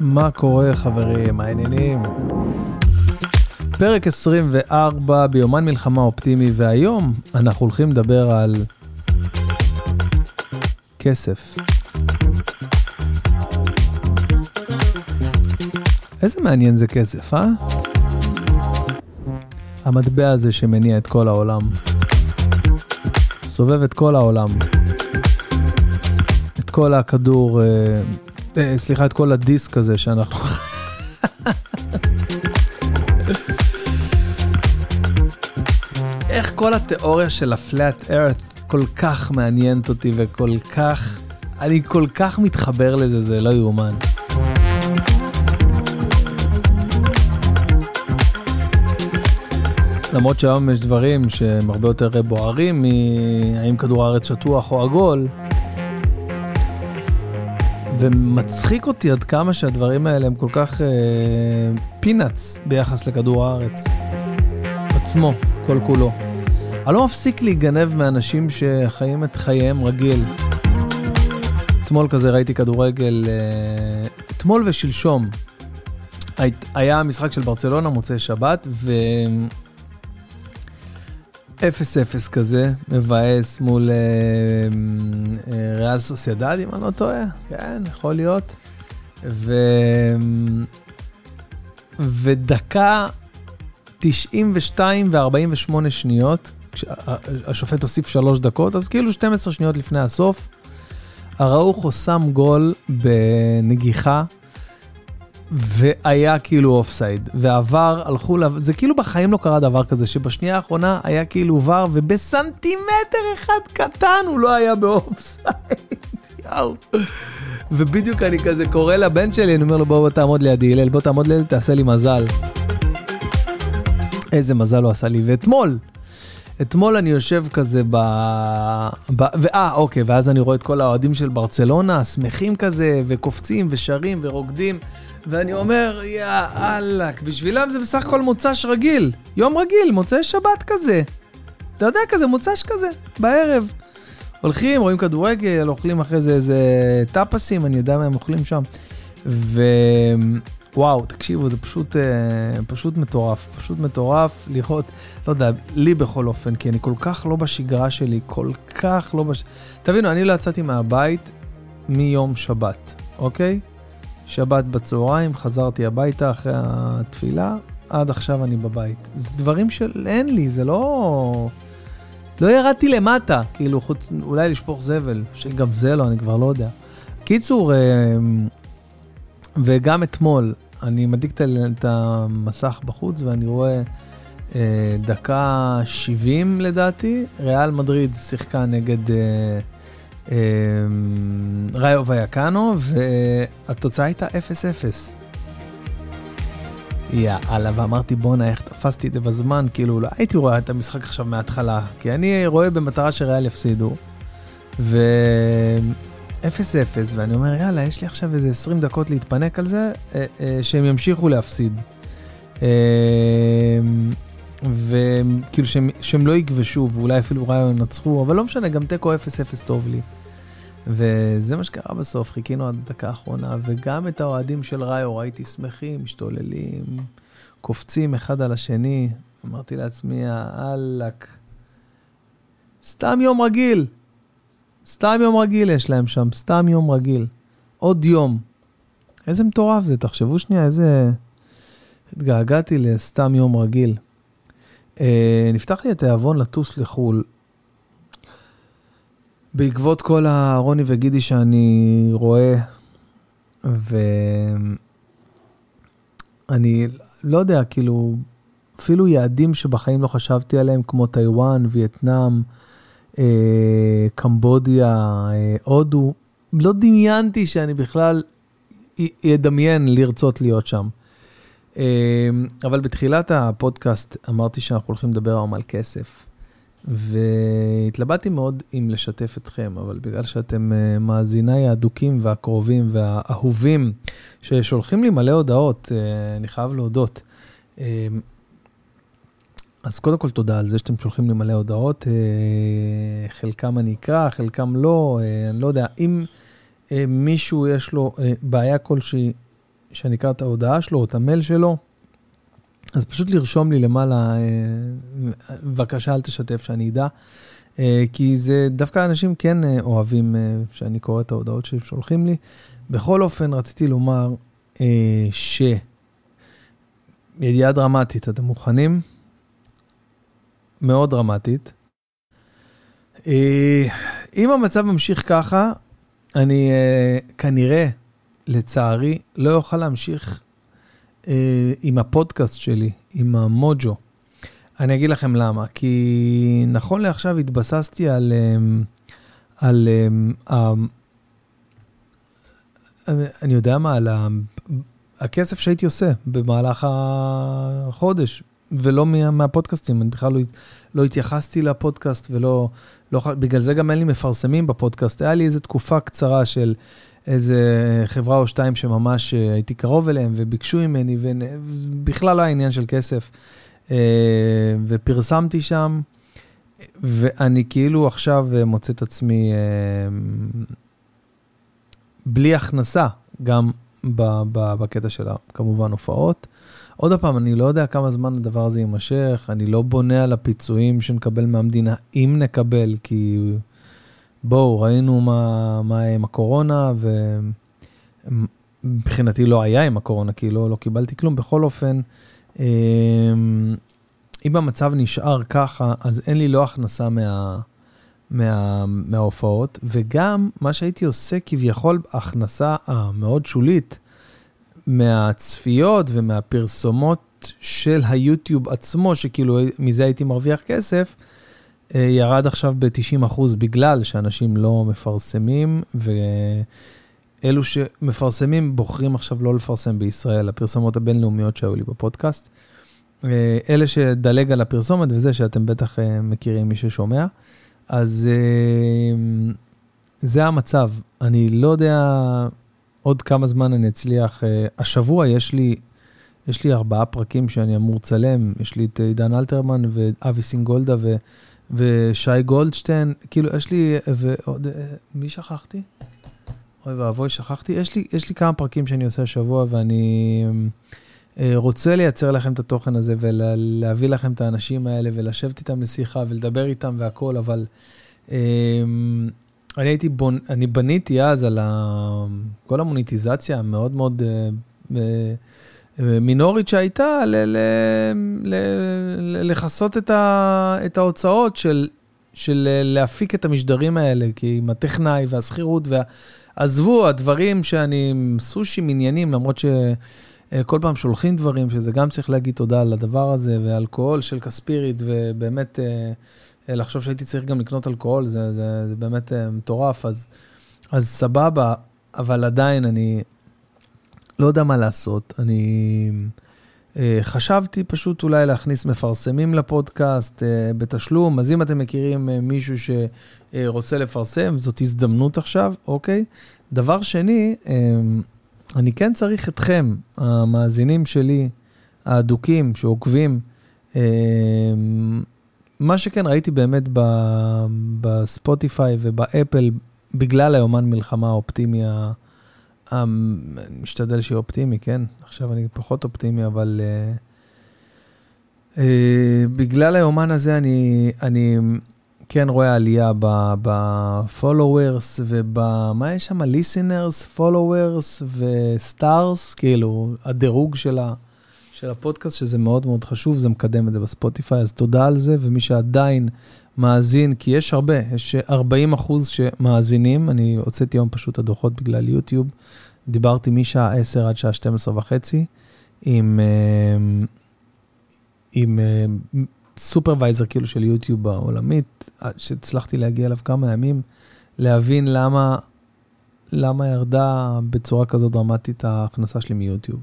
מה קורה חברים, העניינים? פרק 24 ביומן מלחמה אופטימי, והיום אנחנו הולכים לדבר על כסף. איזה מעניין זה כסף, אה? המטבע הזה שמניע את כל העולם. סובב את כל העולם. את כל הכדור, אה, אה, סליחה, את כל הדיסק הזה שאנחנו... איך כל התיאוריה של ה-flat earth כל כך מעניינת אותי וכל כך, אני כל כך מתחבר לזה, זה לא יאומן. למרות שהיום יש דברים שהם הרבה יותר בוערים מהאם כדור הארץ שטוח או עגול. ומצחיק אותי עד כמה שהדברים האלה הם כל כך פינאץ אה, ביחס לכדור הארץ. עצמו, כל כולו. אני לא מפסיק להיגנב מאנשים שחיים את חייהם רגיל. אתמול כזה ראיתי כדורגל, אה, אתמול ושלשום. היה משחק של ברצלונה מוצאי שבת, ו... 0-0 כזה, מבאס מול אה, אה, ריאל סוסיידד, אם אני לא טועה, כן, יכול להיות. ו... ודקה 92 ו-48 שניות, השופט הוסיף 3 דקות, אז כאילו 12 שניות לפני הסוף, אראוחו שם גול בנגיחה והיה כאילו offside, ועבר, הלכו, לה, זה כאילו בחיים לא קרה דבר כזה, שבשנייה האחרונה היה כאילו VAR, ובסנטימטר אחד קטן הוא לא היה ב offside, יאו. ובדיוק אני כזה קורא לבן שלי, אני אומר לו בוא, בוא תעמוד לידי, הלל, בוא תעמוד לידי, תעשה לי מזל. איזה מזל הוא עשה לי, ואתמול, אתמול אני יושב כזה ב... ב... ואה, אוקיי, ואז אני רואה את כל האוהדים של ברצלונה, שמחים כזה, וקופצים, ושרים, ורוקדים. ואני אומר, יא אללה, בשבילם זה בסך הכל מוצ"ש רגיל. יום רגיל, מוצאי שבת כזה. אתה יודע, כזה מוצ"ש כזה, בערב. הולכים, רואים כדורגל, אוכלים אחרי זה איזה טאפסים, אני יודע מה הם אוכלים שם. ווואו, תקשיבו, זה פשוט, אה, פשוט מטורף, פשוט מטורף לראות, לא יודע, לי בכל אופן, כי אני כל כך לא בשגרה שלי, כל כך לא בש... תבינו, אני לא יצאתי מהבית מיום שבת, אוקיי? שבת בצהריים, חזרתי הביתה אחרי התפילה, עד עכשיו אני בבית. זה דברים של אין לי, זה לא... לא ירדתי למטה, כאילו, חוץ, אולי לשפוך זבל, שגם זה לא, אני כבר לא יודע. קיצור, אה, וגם אתמול, אני מדליק את המסך בחוץ ואני רואה אה, דקה 70 לדעתי, ריאל מדריד שיחקה נגד אה, ראיו ויאקנו, והתוצאה הייתה 0-0. יאללה, ואמרתי בואנה איך תפסתי את זה בזמן, כאילו לא הייתי רואה את המשחק עכשיו מההתחלה, כי אני רואה במטרה שריאל יפסידו, ו... 0-0, ואני אומר יאללה, יש לי עכשיו איזה 20 דקות להתפנק על זה, אה, אה, שהם ימשיכו להפסיד. וכאילו שהם, שהם לא יגבשו, ואולי אפילו ראיון ינצחו, אבל לא משנה, גם תיקו 0-0 טוב לי. וזה מה שקרה בסוף, חיכינו עד הדקה האחרונה, וגם את האוהדים של ראיו ראיתי שמחים, משתוללים, קופצים אחד על השני. אמרתי לעצמי, אהלק, סתם יום רגיל. סתם יום רגיל יש להם שם, סתם יום רגיל. עוד יום. איזה מטורף זה, תחשבו שנייה, איזה... התגעגעתי לסתם יום רגיל. אה, נפתח לי התיאבון לטוס לחו"ל. בעקבות כל הרוני וגידי שאני רואה, ואני לא יודע, כאילו, אפילו יעדים שבחיים לא חשבתי עליהם, כמו טיוואן, וייטנאם, אה, קמבודיה, אה, הודו, לא דמיינתי שאני בכלל אדמיין לרצות להיות שם. אמ, אבל בתחילת הפודקאסט אמרתי שאנחנו הולכים לדבר היום על כסף. והתלבטתי מאוד אם לשתף אתכם, אבל בגלל שאתם uh, מאזיניי האדוקים והקרובים והאהובים, ששולחים לי מלא הודעות, uh, אני חייב להודות. Uh, אז קודם כל תודה על זה שאתם שולחים לי מלא הודעות, uh, חלקם אני אקרא, חלקם לא, אני לא יודע, אם מישהו יש לו בעיה כלשהי, שאני אקרא את ההודעה שלו או את המייל שלו, אז פשוט לרשום לי למעלה, אה, בבקשה אל תשתף שאני אדע, אה, כי זה דווקא אנשים כן אה, אוהבים שאני קורא את ההודעות שהם שולחים לי. בכל אופן, רציתי לומר ש... ידיעה דרמטית, אתם מוכנים? מאוד דרמטית. אם המצב ממשיך ככה, אני כנראה, לצערי, לא אוכל להמשיך אה, עם הפודקאסט שלי, עם המוג'ו. אני אגיד לכם למה. כי נכון לעכשיו התבססתי על... אה, על... אה, אני יודע מה, על הכסף שהייתי עושה במהלך החודש, ולא מה, מהפודקאסטים. אני בכלל לא, לא התייחסתי לפודקאסט ולא... לא, בגלל זה גם אין לי מפרסמים בפודקאסט. היה לי איזו תקופה קצרה של איזה חברה או שתיים שממש אה, הייתי קרוב אליהם וביקשו ממני, ובכלל לא היה עניין של כסף. אה, ופרסמתי שם, ואני כאילו עכשיו אה, מוצא את עצמי בלי הכנסה, גם בקטע של כמובן הופעות. עוד פעם, אני לא יודע כמה זמן הדבר הזה יימשך, אני לא בונה על הפיצויים שנקבל מהמדינה, אם נקבל, כי בואו, ראינו מה, מה עם הקורונה, ומבחינתי לא היה עם הקורונה, כי לא, לא קיבלתי כלום. בכל אופן, אמ, אם המצב נשאר ככה, אז אין לי לא הכנסה מה, מה, מההופעות, וגם מה שהייתי עושה כביכול, הכנסה המאוד שולית מהצפיות ומהפרסומות של היוטיוב עצמו, שכאילו מזה הייתי מרוויח כסף, אה, ירד עכשיו ב-90% בגלל שאנשים לא מפרסמים, ואלו שמפרסמים בוחרים עכשיו לא לפרסם בישראל, הפרסומות הבינלאומיות שהיו לי בפודקאסט. אה, אלה שדלג על הפרסומת וזה שאתם בטח אה, מכירים מי ששומע, אז זה המצב. אני לא יודע עוד כמה זמן אני אצליח. השבוע יש לי, יש לי ארבעה פרקים שאני אמור לצלם, יש לי את עידן אלתרמן ואבי סינגולדה ו... ושי גולדשטיין, כאילו, יש לי, ועוד, מי שכחתי? אוי ואבוי, שכחתי. יש לי, יש לי כמה פרקים שאני עושה השבוע, ואני אה, רוצה לייצר לכם את התוכן הזה ולהביא לכם את האנשים האלה ולשבת איתם לשיחה ולדבר איתם והכול, אבל אה, אני הייתי, בונ... אני בניתי אז על ה... כל המוניטיזציה המאוד מאוד... אה, מינורית שהייתה לכסות את, את ההוצאות של, של להפיק את המשדרים האלה, כי עם הטכנאי והשכירות, ועזבו, הדברים שאני, סושים עניינים, למרות שכל פעם שולחים דברים, שזה גם צריך להגיד תודה על הדבר הזה, ואלכוהול של כספירית, ובאמת אה, לחשוב שהייתי צריך גם לקנות אלכוהול, זה, זה, זה באמת אה, מטורף, אז, אז סבבה, אבל עדיין אני, לא יודע מה לעשות. אני uh, חשבתי פשוט אולי להכניס מפרסמים לפודקאסט uh, בתשלום, אז אם אתם מכירים uh, מישהו שרוצה לפרסם, זאת הזדמנות עכשיו, אוקיי? דבר שני, uh, אני כן צריך אתכם, המאזינים שלי, האדוקים, שעוקבים. Uh, מה שכן ראיתי באמת בספוטיפיי ובאפל, בגלל היומן מלחמה האופטימי משתדל שיהיה אופטימי, כן? עכשיו אני פחות אופטימי, אבל uh, uh, בגלל היומן הזה אני, אני כן רואה עלייה ב-followers וב... מה יש שם? listeners, followers ו-stars, כאילו, הדירוג של, ה, של הפודקאסט, שזה מאוד מאוד חשוב, זה מקדם את זה בספוטיפיי, אז תודה על זה, ומי שעדיין מאזין, כי יש הרבה, יש 40 אחוז שמאזינים, אני הוצאתי היום פשוט הדוחות בגלל יוטיוב. דיברתי משעה 10 עד שעה 12 וחצי עם, אה, עם סופרוויזר אה, כאילו של יוטיוב העולמית, שהצלחתי להגיע אליו כמה ימים, להבין למה, למה ירדה בצורה כזו דרמטית ההכנסה שלי מיוטיוב.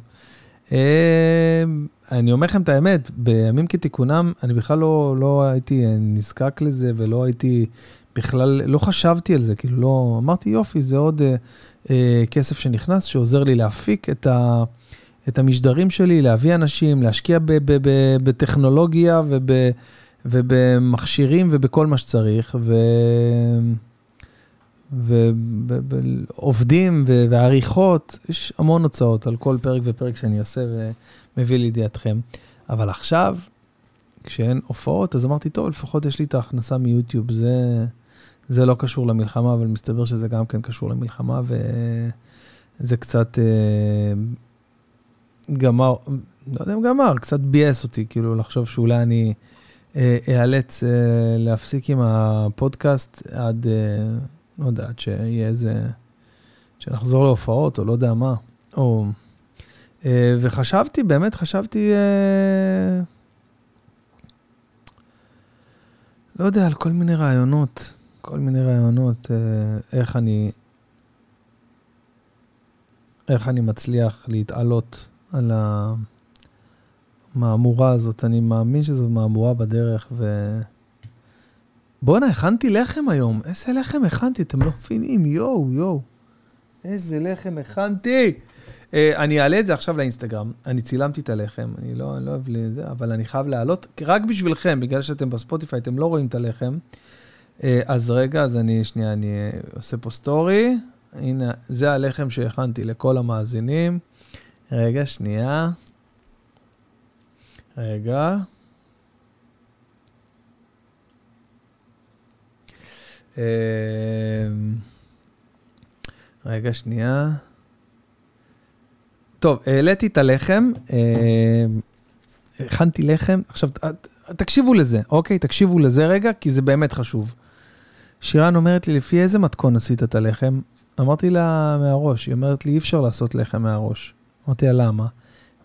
אה, אני אומר לכם את האמת, בימים כתיקונם, אני בכלל לא, לא הייתי נזקק לזה ולא הייתי, בכלל, לא חשבתי על זה, כאילו לא, אמרתי יופי, זה עוד אה, אה, כסף שנכנס, שעוזר לי להפיק את, ה, את המשדרים שלי, להביא אנשים, להשקיע ב, ב, ב, בטכנולוגיה וב, ובמכשירים ובכל מה שצריך, ו... ועובדים ועריכות, יש המון הוצאות על כל פרק ופרק שאני אעשה ומביא לידיעתכם. אבל עכשיו, כשאין הופעות, אז אמרתי, טוב, לפחות יש לי את ההכנסה מיוטיוב, זה, זה לא קשור למלחמה, אבל מסתבר שזה גם כן קשור למלחמה, וזה קצת אה, גמר, לא יודע אם גמר, קצת ביאס אותי, כאילו, לחשוב שאולי אני אה, איאלץ אה, להפסיק עם הפודקאסט עד... לא יודע, עד שיהיה איזה, שנחזור להופעות, או לא יודע מה. או... וחשבתי, באמת חשבתי, לא יודע, על כל מיני רעיונות, כל מיני רעיונות, אה, איך אני, איך אני מצליח להתעלות על המהמורה הזאת. אני מאמין שזו מהמורה בדרך, ו... בואנה, הכנתי לחם היום. איזה לחם הכנתי, אתם לא מבינים, יואו, יואו. איזה לחם הכנתי. Uh, אני אעלה את זה עכשיו לאינסטגרם. אני צילמתי את הלחם, אני לא, אני לא אוהב לזה, אבל אני חייב להעלות, רק בשבילכם, בגלל שאתם בספוטיפיי, אתם לא רואים את הלחם. Uh, אז רגע, אז אני, שנייה, אני עושה פה סטורי. הנה, זה הלחם שהכנתי לכל המאזינים. רגע, שנייה. רגע. אמ, רגע, שנייה. טוב, העליתי את הלחם, הכנתי לחם, עכשיו תקשיבו לזה, אוקיי? תקשיבו לזה רגע, כי זה באמת חשוב. שירן אומרת לי, לפי איזה מתכון עשית את הלחם? אמרתי לה מהראש, היא אומרת לי, אי אפשר לעשות לחם מהראש. אמרתי לה, למה?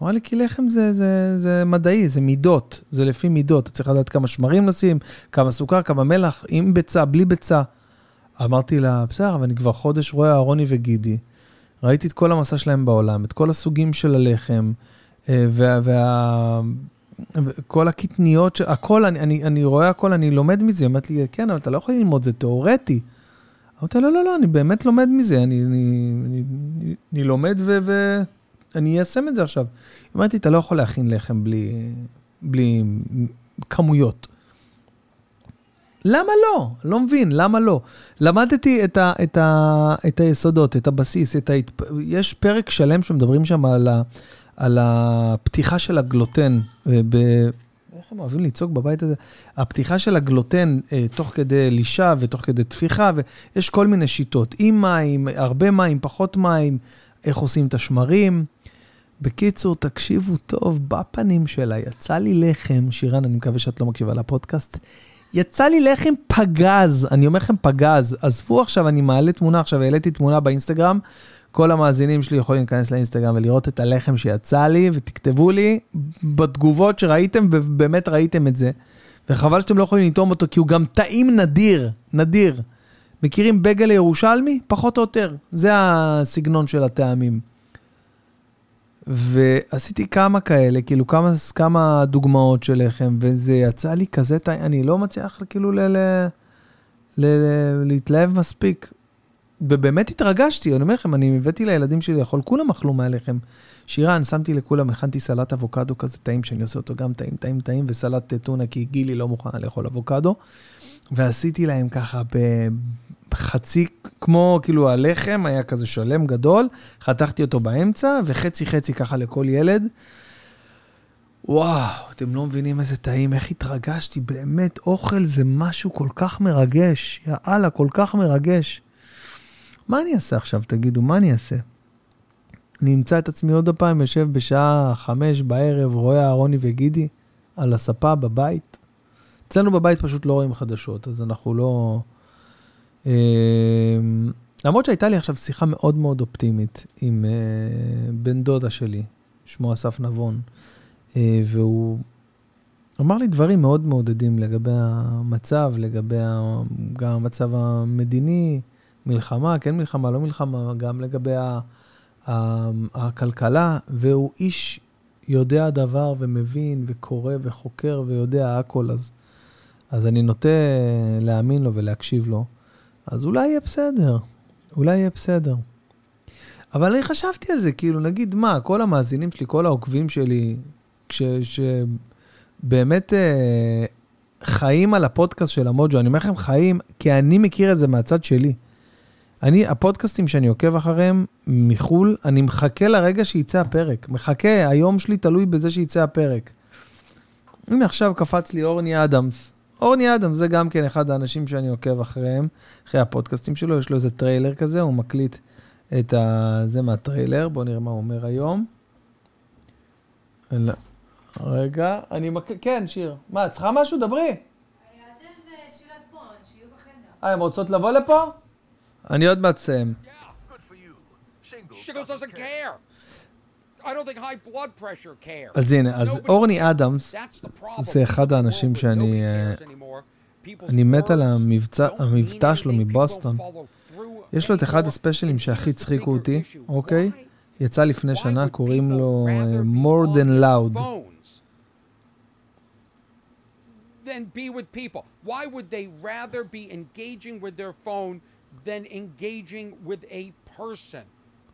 אמרה לי, כי לחם זה, זה, זה מדעי, זה מידות, זה לפי מידות. אתה צריך לדעת כמה שמרים לשים, כמה סוכר, כמה מלח, עם ביצה, בלי ביצה. אמרתי לה, בסדר, אבל אני כבר חודש רואה אהרוני וגידי. ראיתי את כל המסע שלהם בעולם, את כל הסוגים של הלחם, אה, וה... וה כל הקטניות, הכל, אני, אני, אני רואה הכל, אני לומד מזה. אמרתי לי, כן, אבל אתה לא יכול ללמוד, זה תיאורטי. אמרתי, לא, לא, לא, אני באמת לומד מזה, אני, אני, אני, אני לומד ו... ו... אני איישם את זה עכשיו. אמרתי, אתה לא יכול להכין לחם בלי, בלי כמויות. למה לא? לא מבין, למה לא? למדתי את, ה, את, ה, את היסודות, את הבסיס, את ההתפ... יש פרק שלם שמדברים שם על, ה, על הפתיחה של הגלוטן. אה, ב... איך הם אוהבים לצעוק בבית הזה? הפתיחה של הגלוטן אה, תוך כדי לישה ותוך כדי טפיחה, ויש כל מיני שיטות, עם מים, הרבה מים, פחות מים, איך עושים את השמרים. בקיצור, תקשיבו טוב, בפנים שלה יצא לי לחם, שירן, אני מקווה שאת לא מקשיבה לפודקאסט, יצא לי לחם פגז, אני אומר לכם פגז. עזבו עכשיו, אני מעלה תמונה, עכשיו העליתי תמונה באינסטגרם, כל המאזינים שלי יכולים להיכנס לאינסטגרם ולראות את הלחם שיצא לי, ותכתבו לי בתגובות שראיתם, ובאמת ראיתם את זה. וחבל שאתם לא יכולים לטעום אותו, כי הוא גם טעים נדיר, נדיר. מכירים בגל ירושלמי? פחות או יותר. זה הסגנון של הטעמים. ועשיתי כמה כאלה, כאילו כמה, כמה דוגמאות של לחם, וזה יצא לי כזה, אני לא מצליח כאילו ל, ל, ל, להתלהב מספיק. ובאמת התרגשתי, אני אומר לכם, אני הבאתי לילדים שלי לאכול, כולם אכלו מהלחם. שירן, שמתי לכולם, הכנתי סלט אבוקדו כזה טעים, שאני עושה אותו גם טעים, טעים, טעים, וסלט טונה, כי גילי לא מוכנה לאכול אבוקדו. ועשיתי להם ככה חצי, כמו כאילו הלחם, היה כזה שלם גדול, חתכתי אותו באמצע, וחצי חצי ככה לכל ילד. וואו, אתם לא מבינים איזה טעים, איך התרגשתי, באמת, אוכל זה משהו כל כך מרגש, יאללה, כל כך מרגש. מה אני אעשה עכשיו, תגידו, מה אני אעשה? אני אמצא את עצמי עוד הפעם, יושב בשעה חמש בערב, רואה אהרוני וגידי על הספה בבית. אצלנו בבית פשוט לא רואים חדשות, אז אנחנו לא... אמ, למרות שהייתה לי עכשיו שיחה מאוד מאוד אופטימית עם אה, בן דודה שלי, שמו אסף נבון, אה, והוא אמר לי דברים מאוד מעודדים לגבי המצב, לגבי גם המצב המדיני, מלחמה, כן מלחמה, לא מלחמה, גם לגבי הכלכלה, והוא איש יודע דבר ומבין וקורא וחוקר ויודע הכל, אז, אז אני נוטה להאמין לו ולהקשיב לו. אז אולי יהיה בסדר, אולי יהיה בסדר. אבל אני חשבתי על זה, כאילו, נגיד, מה, כל המאזינים שלי, כל העוקבים שלי, שבאמת אה, חיים על הפודקאסט של המוג'ו, אני אומר לכם חיים, כי אני מכיר את זה מהצד שלי. אני, הפודקאסטים שאני עוקב אחריהם מחו"ל, אני מחכה לרגע שיצא הפרק. מחכה, היום שלי תלוי בזה שיצא הפרק. הנה עכשיו קפץ לי אורני אדמס. אורני אדמס זה גם כן אחד האנשים שאני עוקב אחריהם, אחרי הפודקאסטים שלו, יש לו איזה טריילר כזה, הוא מקליט את ה... זה מהטריילר, בואו נראה מה הוא אומר היום. רגע, אני מקליט, כן, שיר. מה, צריכה משהו? דברי. אה, הן רוצות לבוא לפה? אני עוד מעט אסיים. אז הנה, אז אורני אדמס זה אחד האנשים שאני... אני מת על המבטא שלו מבוסטון. יש לו את אחד הספיישלים שהכי הצחיקו אותי, אוקיי? יצא לפני שנה, קוראים לו more than loud. than be with people? Why would they rather be engaging with their phone than engaging with a person?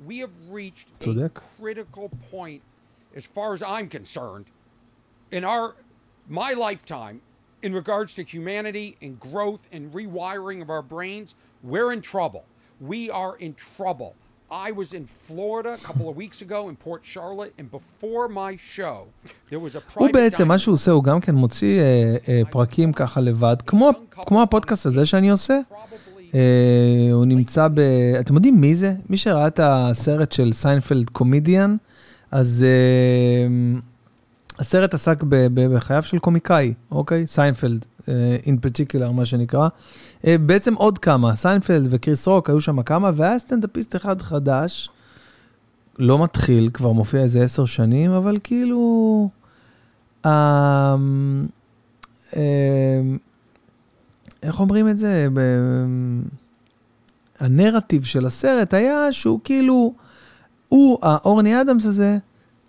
We have reached a critical point, as far as I'm concerned, in our my lifetime, in regards to humanity and growth and rewiring of our brains. We're in trouble. We are in trouble. I was in Florida a couple of weeks ago in Port Charlotte, and before my show, there was a private... הוא בעצם, מה שהוא עושה, הוא גם כן מוציא אה, אה, פרקים ככה לבד, כמו, כמו הפודקאסט הזה שאני עושה. אה, הוא נמצא ב... אתם יודעים מי זה? מי שראה את הסרט של סיינפלד Comedian, אז אה, הסרט עסק בחייו של קומיקאי, אוקיי? סיינפלד, in uh, particular, מה שנקרא. בעצם עוד כמה, סיינפלד וקריס רוק היו שם כמה, והיה סטנדאפיסט אחד חדש, לא מתחיל, כבר מופיע איזה עשר שנים, אבל כאילו... איך אומרים את זה? Uh, הנרטיב של הסרט היה שהוא כאילו, הוא, האורני אדמס הזה,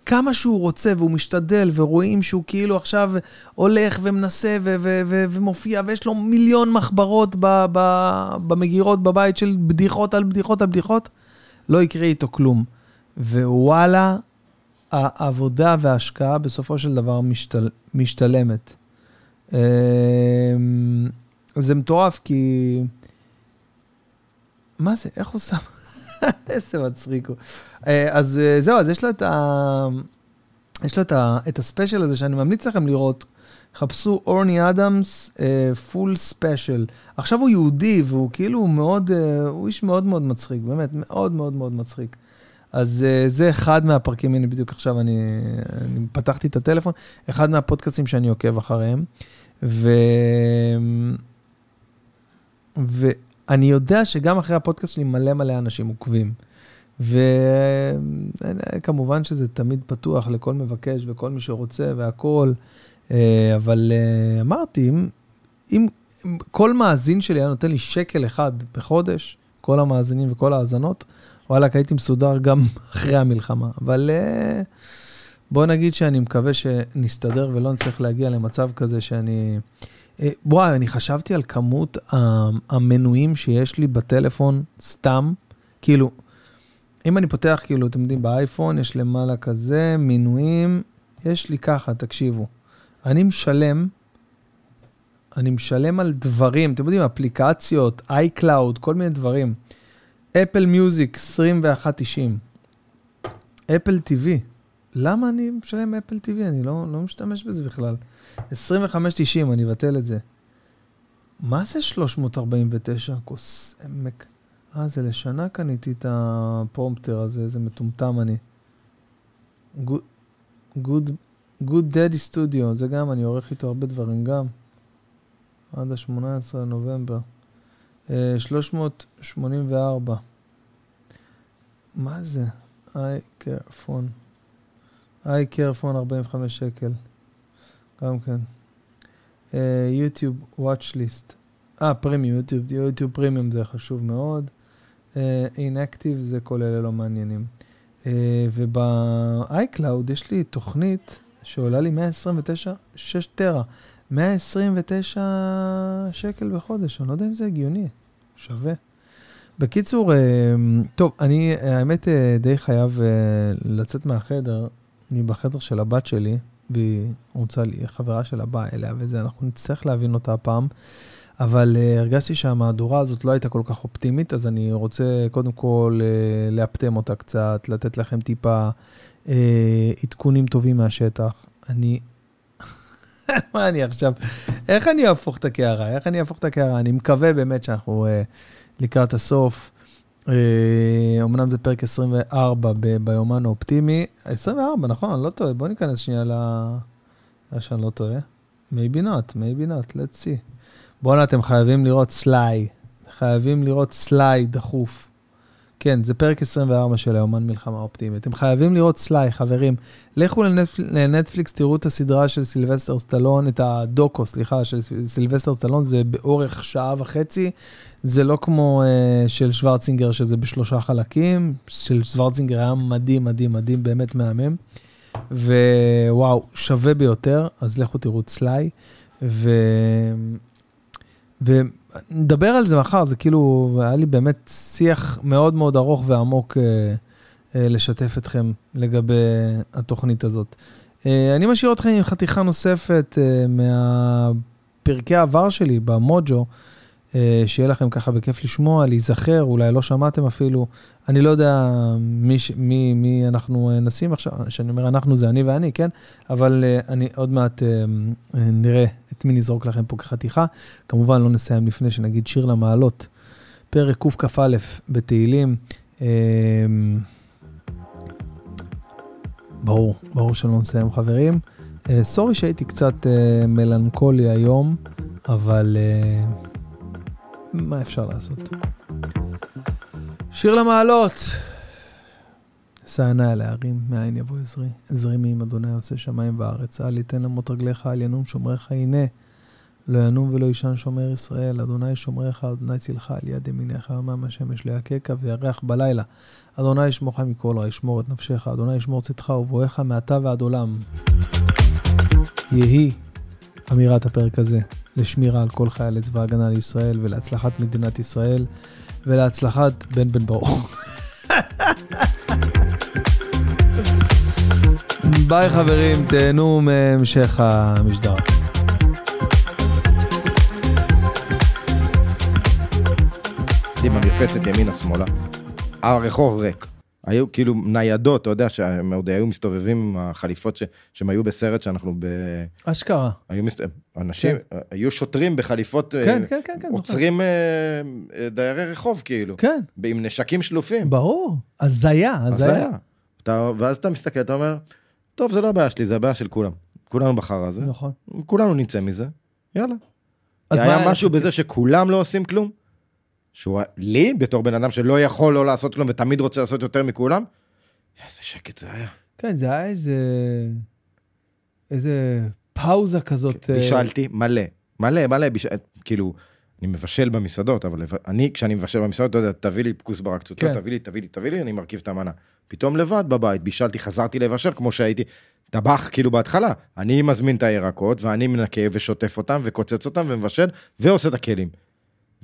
כמה שהוא רוצה והוא משתדל, ורואים שהוא כאילו עכשיו הולך ומנסה ו- ו- ו- ומופיע, ויש לו מיליון מחברות ב- ב- במגירות בבית של בדיחות על בדיחות על בדיחות, לא יקרה איתו כלום. ווואלה, העבודה וההשקעה בסופו של דבר משתל- משתלמת. זה מטורף כי... מה זה? איך הוא שם? איזה מצחיק הוא. אה, אז אה, זהו, אז יש לו את ה... יש לו את, ה... את ה special הזה שאני ממליץ לכם לראות. חפשו אורני אדמס, full special. עכשיו הוא יהודי והוא כאילו מאוד, uh, הוא איש מאוד מאוד מצחיק, באמת, מאוד מאוד מאוד מצחיק. אז uh, זה אחד מהפרקים, הנה בדיוק עכשיו אני, אני פתחתי את הטלפון, אחד מהפודקאסטים שאני עוקב אחריהם. ו... ואני יודע שגם אחרי הפודקאסט שלי מלא מלא אנשים עוקבים. וכמובן שזה תמיד פתוח לכל מבקש וכל מי שרוצה והכול, אה, אבל אה, אמרתי, אם, אם כל מאזין שלי היה נותן לי שקל אחד בחודש, כל המאזינים וכל ההאזנות, וואלכ, הייתי מסודר גם אחרי המלחמה. אבל אה, בוא נגיד שאני מקווה שנסתדר ולא נצטרך להגיע למצב כזה שאני... וואי, אני חשבתי על כמות המנויים שיש לי בטלפון סתם, כאילו, אם אני פותח, כאילו, אתם יודעים, באייפון יש למעלה כזה, מינויים, יש לי ככה, תקשיבו. אני משלם, אני משלם על דברים, אתם יודעים, אפליקציות, iCloud, כל מיני דברים. אפל מיוזיק, 21.90. אפל TV, למה אני משלם אפל TV? אני לא, לא משתמש בזה בכלל. 25.90, אני אבטל את זה. מה זה 349? כוס עמק. אה, זה לשנה קניתי את הפרומפטר הזה, איזה מטומטם אני. Good, good, Daddy Studio, זה גם, אני עורך איתו הרבה דברים גם. עד ה-18 לנובמבר. Uh, 384. מה זה? I care phone. Care phone 45 שקל. גם כן. יוטיוב, uh, Watch List. אה, פרימיום, יוטיוב, יוטיוב פרימיום זה חשוב מאוד. אינקטיב, uh, זה כל אלה לא מעניינים. אה, וב-iCloud יש לי תוכנית שעולה לי 129, 6 טרה, 129 שקל בחודש, אני לא יודע אם זה הגיוני, שווה. בקיצור, אה, טוב, אני האמת אה, די חייב אה, לצאת מהחדר, אני בחדר של הבת שלי, והיא רוצה חברה שלה באה אליה וזה, אנחנו נצטרך להבין אותה הפעם. אבל uh, הרגשתי שהמהדורה הזאת לא הייתה כל כך אופטימית, אז אני רוצה קודם כל uh, לאפטם אותה קצת, לתת לכם טיפה uh, עדכונים טובים מהשטח. אני... מה אני עכשיו? איך אני אהפוך את הקערה? איך אני אהפוך את הקערה? אני מקווה באמת שאנחנו uh, לקראת הסוף. Uh, אמנם זה פרק 24 ב- ביומן האופטימי. 24, נכון, אני לא טועה. בואו ניכנס שנייה ל... שאני לא טועה. maybe not, maybe not, let's see. בואנה, אתם חייבים לראות סליי. חייבים לראות סליי דחוף. כן, זה פרק 24 של היומן מלחמה אופטימית. אתם חייבים לראות סליי, חברים. לכו לנטפל... לנטפליקס, תראו את הסדרה של סילבסטר סטלון, את הדוקו, סליחה, של סילבסטר סטלון, זה באורך שעה וחצי. זה לא כמו אה, של שוורצינגר, שזה בשלושה חלקים. של שוורצינגר היה מדהים, מדהים, מדהים, באמת מהמם. ווואו, שווה ביותר, אז לכו תראו את סליי. ו... ונדבר על זה מחר, זה כאילו, היה לי באמת שיח מאוד מאוד ארוך ועמוק אה, אה, לשתף אתכם לגבי התוכנית הזאת. אה, אני משאיר אתכם עם חתיכה נוספת אה, מהפרקי העבר שלי במוג'ו. אה, שיהיה לכם ככה בכיף לשמוע, להיזכר, אולי לא שמעתם אפילו. אני לא יודע מי, מי, מי אנחנו אה, נשים עכשיו, כשאני אומר אנחנו זה אני ואני, כן? אבל אה, אני עוד מעט נראה את מי נזרוק לכם פה כחתיכה. כמובן לא נסיים לפני שנגיד שיר למעלות, פרק קכ"א בתהילים. ברור, ברור שלא נסיים חברים. סורי שהייתי קצת מלנכולי היום, אבל... מה אפשר לעשות? שיר למעלות. שא עיני על ההרים, מאין יבוא עזרי. עזרי מעם אדוני עושה שמיים וארץ. אל יתן למות רגליך, אל ינום שומריך, הנה. לא ינום ולא יישן שומר ישראל, אדוני שומריך, אדוני צילך על יד ימיניך, יומם השמש לא יככה וירח בלילה. אדוני ישמורך מכל רע, ישמור את נפשך, אדוני ישמור צאתך ובואך מעתה ועד עולם. יהי אמירת הפרק הזה. לשמירה על כל חיילי צבא ההגנה לישראל ולהצלחת מדינת ישראל ולהצלחת בן בן ברוך. ביי חברים, תהנו מהמשך המשדר. עם המרפסת ימינה-שמאלה, הרחוב ריק. היו כאילו ניידות, אתה יודע, שהם עוד היו מסתובבים עם החליפות ש, שהם היו בסרט שאנחנו ב... אשכרה. היו מסת... אנשים, כן. היו שוטרים בחליפות, כן, אה, כן, כן, כן, עוצרים נכון. דיירי רחוב, כאילו. כן. עם נשקים שלופים. ברור, הזיה, הזיה. אתה, ואז אתה מסתכל, אתה אומר, טוב, זה לא הבעיה שלי, זה הבעיה של כולם. כולנו בחר הזה. נכון. כולנו נצא מזה, יאללה. היה מה... משהו בזה שכולם לא עושים כלום? שהוא לי, בתור בן אדם שלא יכול לא לעשות כלום ותמיד רוצה לעשות יותר מכולם, איזה שקט זה היה. כן, זה היה איזה... איזה פאוזה כזאת. כן, בישלתי מלא, מלא, מלא, ביש... כאילו, אני מבשל במסעדות, אבל אני, כשאני מבשל במסעדות, אתה יודע, תביא לי כוסברה קצוצה, כן. תביא לי, תביא לי, תביא לי, אני מרכיב את המנה. פתאום לבד בבית, בישלתי, חזרתי לבשל כמו שהייתי, טבח כאילו בהתחלה. אני מזמין את הירקות, ואני מנקה ושוטף אותם, וקוצץ אותם, ומבשל, ועושה את הכלים.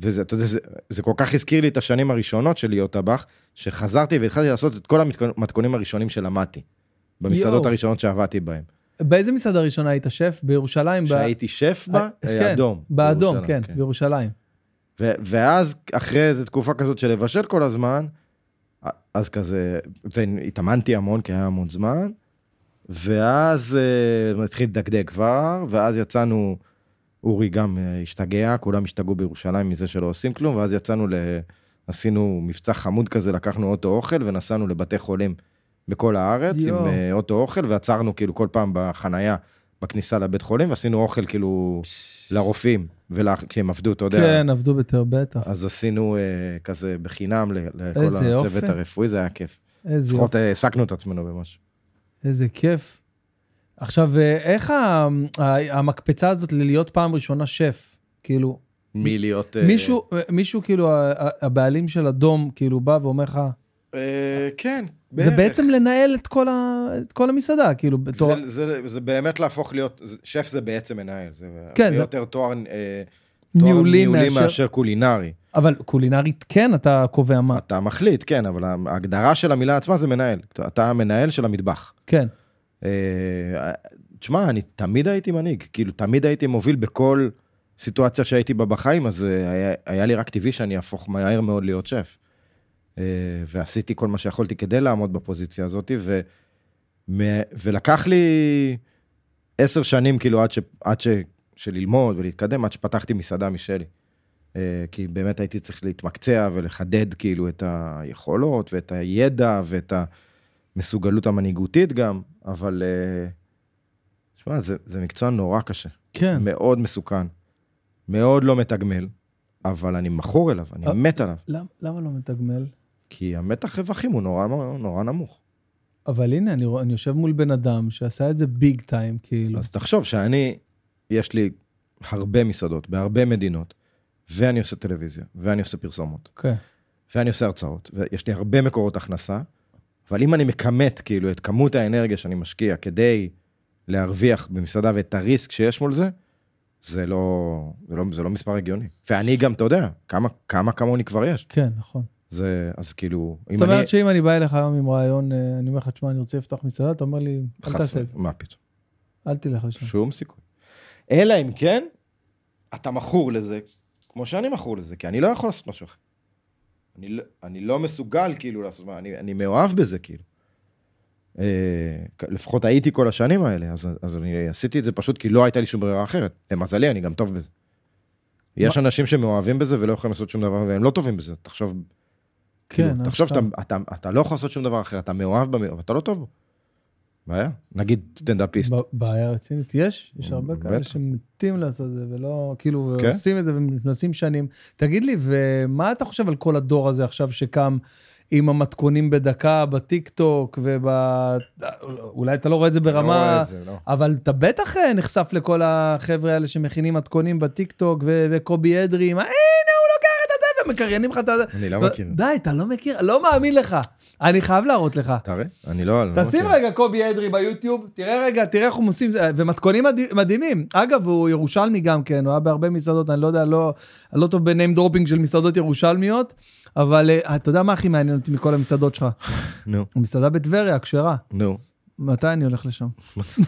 וזה, אתה יודע, זה, זה כל כך הזכיר לי את השנים הראשונות של להיות טבח, שחזרתי והתחלתי לעשות את כל המתכונים הראשונים שלמדתי, במסעדות יו. הראשונות שעבדתי בהן. באיזה מסעדה ראשונה היית שף? בירושלים? שהייתי שף בה? אה, כן, אדום. באדום, כן, כן, בירושלים. ו- ואז, אחרי איזו תקופה כזאת של לבשל כל הזמן, אז כזה, והתאמנתי המון, כי היה המון זמן, ואז uh, התחיל לדקדק כבר, ואז יצאנו... אורי גם אה, השתגע, כולם השתגעו בירושלים מזה שלא עושים כלום, ואז יצאנו, ל... עשינו מבצע חמוד כזה, לקחנו אוטו אוכל ונסענו לבתי חולים בכל הארץ יו. עם אה, אוטו אוכל, ועצרנו כאילו כל פעם בחנייה בכניסה לבית חולים, ועשינו אוכל כאילו לרופאים, ולה... כשהם עבדו, אתה יודע. כן, עבדו ביותר, בטח. אז עשינו uh, כזה בחינם לכל הצוות אופן. הרפואי, זה היה כיף. איזה לפחות העסקנו את עצמנו במשהו. איזה כיף. עכשיו, אה, איך המקפצה הזאת ללהיות פעם ראשונה שף, כאילו... מי להיות... אה, מישהו, מישהו כאילו, הבעלים של אדום, כאילו, בא ואומר לך... אה, כן, זה בערך. בעצם לנהל את כל, ה... את כל המסעדה, כאילו, בתור... זה, זה, זה באמת להפוך להיות, זה- שף זה בעצם מנהל, זה כן, הרבה זה- יותר תואר, אה, תואר ניהולי ניהולי מאשר- מאשר קולינרי. אבל קולינרית כן, אתה קובע מה. אתה מחליט, כן, אבל ההגדרה של המילה עצמה זה מנהל. אתה המנהל של המטבח. כן. אה, תשמע, אני תמיד הייתי מנהיג, כאילו, תמיד הייתי מוביל בכל סיטואציה שהייתי בה בחיים, אז אה, היה, היה לי רק טבעי שאני אהפוך מהר מאוד להיות שף. אה, ועשיתי כל מה שיכולתי כדי לעמוד בפוזיציה הזאת, ו, ולקח לי עשר שנים, כאילו, עד, ש, עד ש, שללמוד ולהתקדם, עד שפתחתי מסעדה משלי. כי באמת הייתי צריך להתמקצע ולחדד, כאילו, את היכולות ואת הידע ואת המסוגלות המנהיגותית גם, אבל... אה, תשמע, זה, זה מקצוע נורא קשה, כן. מאוד מסוכן, מאוד לא מתגמל, אבל אני מכור אליו, אני אה. מת עליו, למה, למה לא מתגמל? כי המתח רווחים הוא נורא, נורא נמוך. אבל הנה, אני, אני יושב מול בן אדם שעשה את זה ביג טיים, כאילו. אז תחשוב שאני, יש לי הרבה מסעדות בהרבה מדינות, ואני עושה טלוויזיה, ואני עושה פרסומות, אוקיי. ואני עושה הרצאות, ויש לי הרבה מקורות הכנסה, אבל אם אני מכמת כאילו את כמות האנרגיה שאני משקיע כדי להרוויח במסעדה ואת הריסק שיש מול זה, זה לא, זה לא, זה לא מספר הגיוני. ואני גם, אתה יודע, כמה, כמה כמוני כבר יש. כן, נכון. זה, אז כאילו, אם זאת אני... אומרת שאם אני בא אליך היום עם רעיון, אה, אני אומר לך, תשמע, אני רוצה לפתוח מסעדה, אתה אומר לי, אל תעשה את זה, מה פתאום? אל תלך לשם. שום סיכוי. אלא אם כן, אתה מכור לזה, כמו שאני מכור לזה, כי אני לא יכול לעשות משהו אחר. אני לא, אני לא מסוגל כאילו לעשות, מה, אני, אני מאוהב בזה כאילו. אה, לפחות הייתי כל השנים האלה, אז, אז אני עשיתי את זה פשוט כי לא הייתה לי שום ברירה אחרת. למזלי, אני גם טוב בזה. יש אנשים שמאוהבים בזה ולא יכולים לעשות שום דבר, והם לא טובים בזה. תחשוב, כאילו, כן, תחשוב שאתה אשכרה. אתה, אתה לא יכול לעשות שום דבר אחר, אתה מאוהב אבל אתה לא טוב בו. בעיה. נגיד סטנדאפיסט. בעיה רצינית, יש, יש הרבה כאלה. שמתים לעשות את זה, ולא, כאילו, כן. עושים את זה ומנסים שנים. תגיד לי, ומה אתה חושב על כל הדור הזה עכשיו שקם עם המתכונים בדקה בטיק טוק, וב... אולי אתה לא רואה את זה לא רואה ברמה... את זה, לא. אבל אתה בטח אה, נחשף לכל החבר'ה האלה שמכינים מתכונים בטיק טוק, ו- וקובי אדרי, מה, הנה הוא ומקריינים לך את הזה. אני לא מכיר. די, אתה לא מכיר, לא מאמין לך. אני חייב להראות לך. תראה, אני לא... לא תשים. רגע קובי אדרי ביוטיוב, תראה רגע, תראה איך הוא עושים, ומתכונים מדהימים. אגב, הוא ירושלמי גם כן, הוא היה בהרבה מסעדות, אני לא יודע, לא, לא טוב ב name dropping של מסעדות ירושלמיות, אבל אה, אתה יודע מה הכי מעניין אותי מכל המסעדות שלך? נו, המסעדה בטבריה, הכשרה. נו. מתי אני הולך לשם?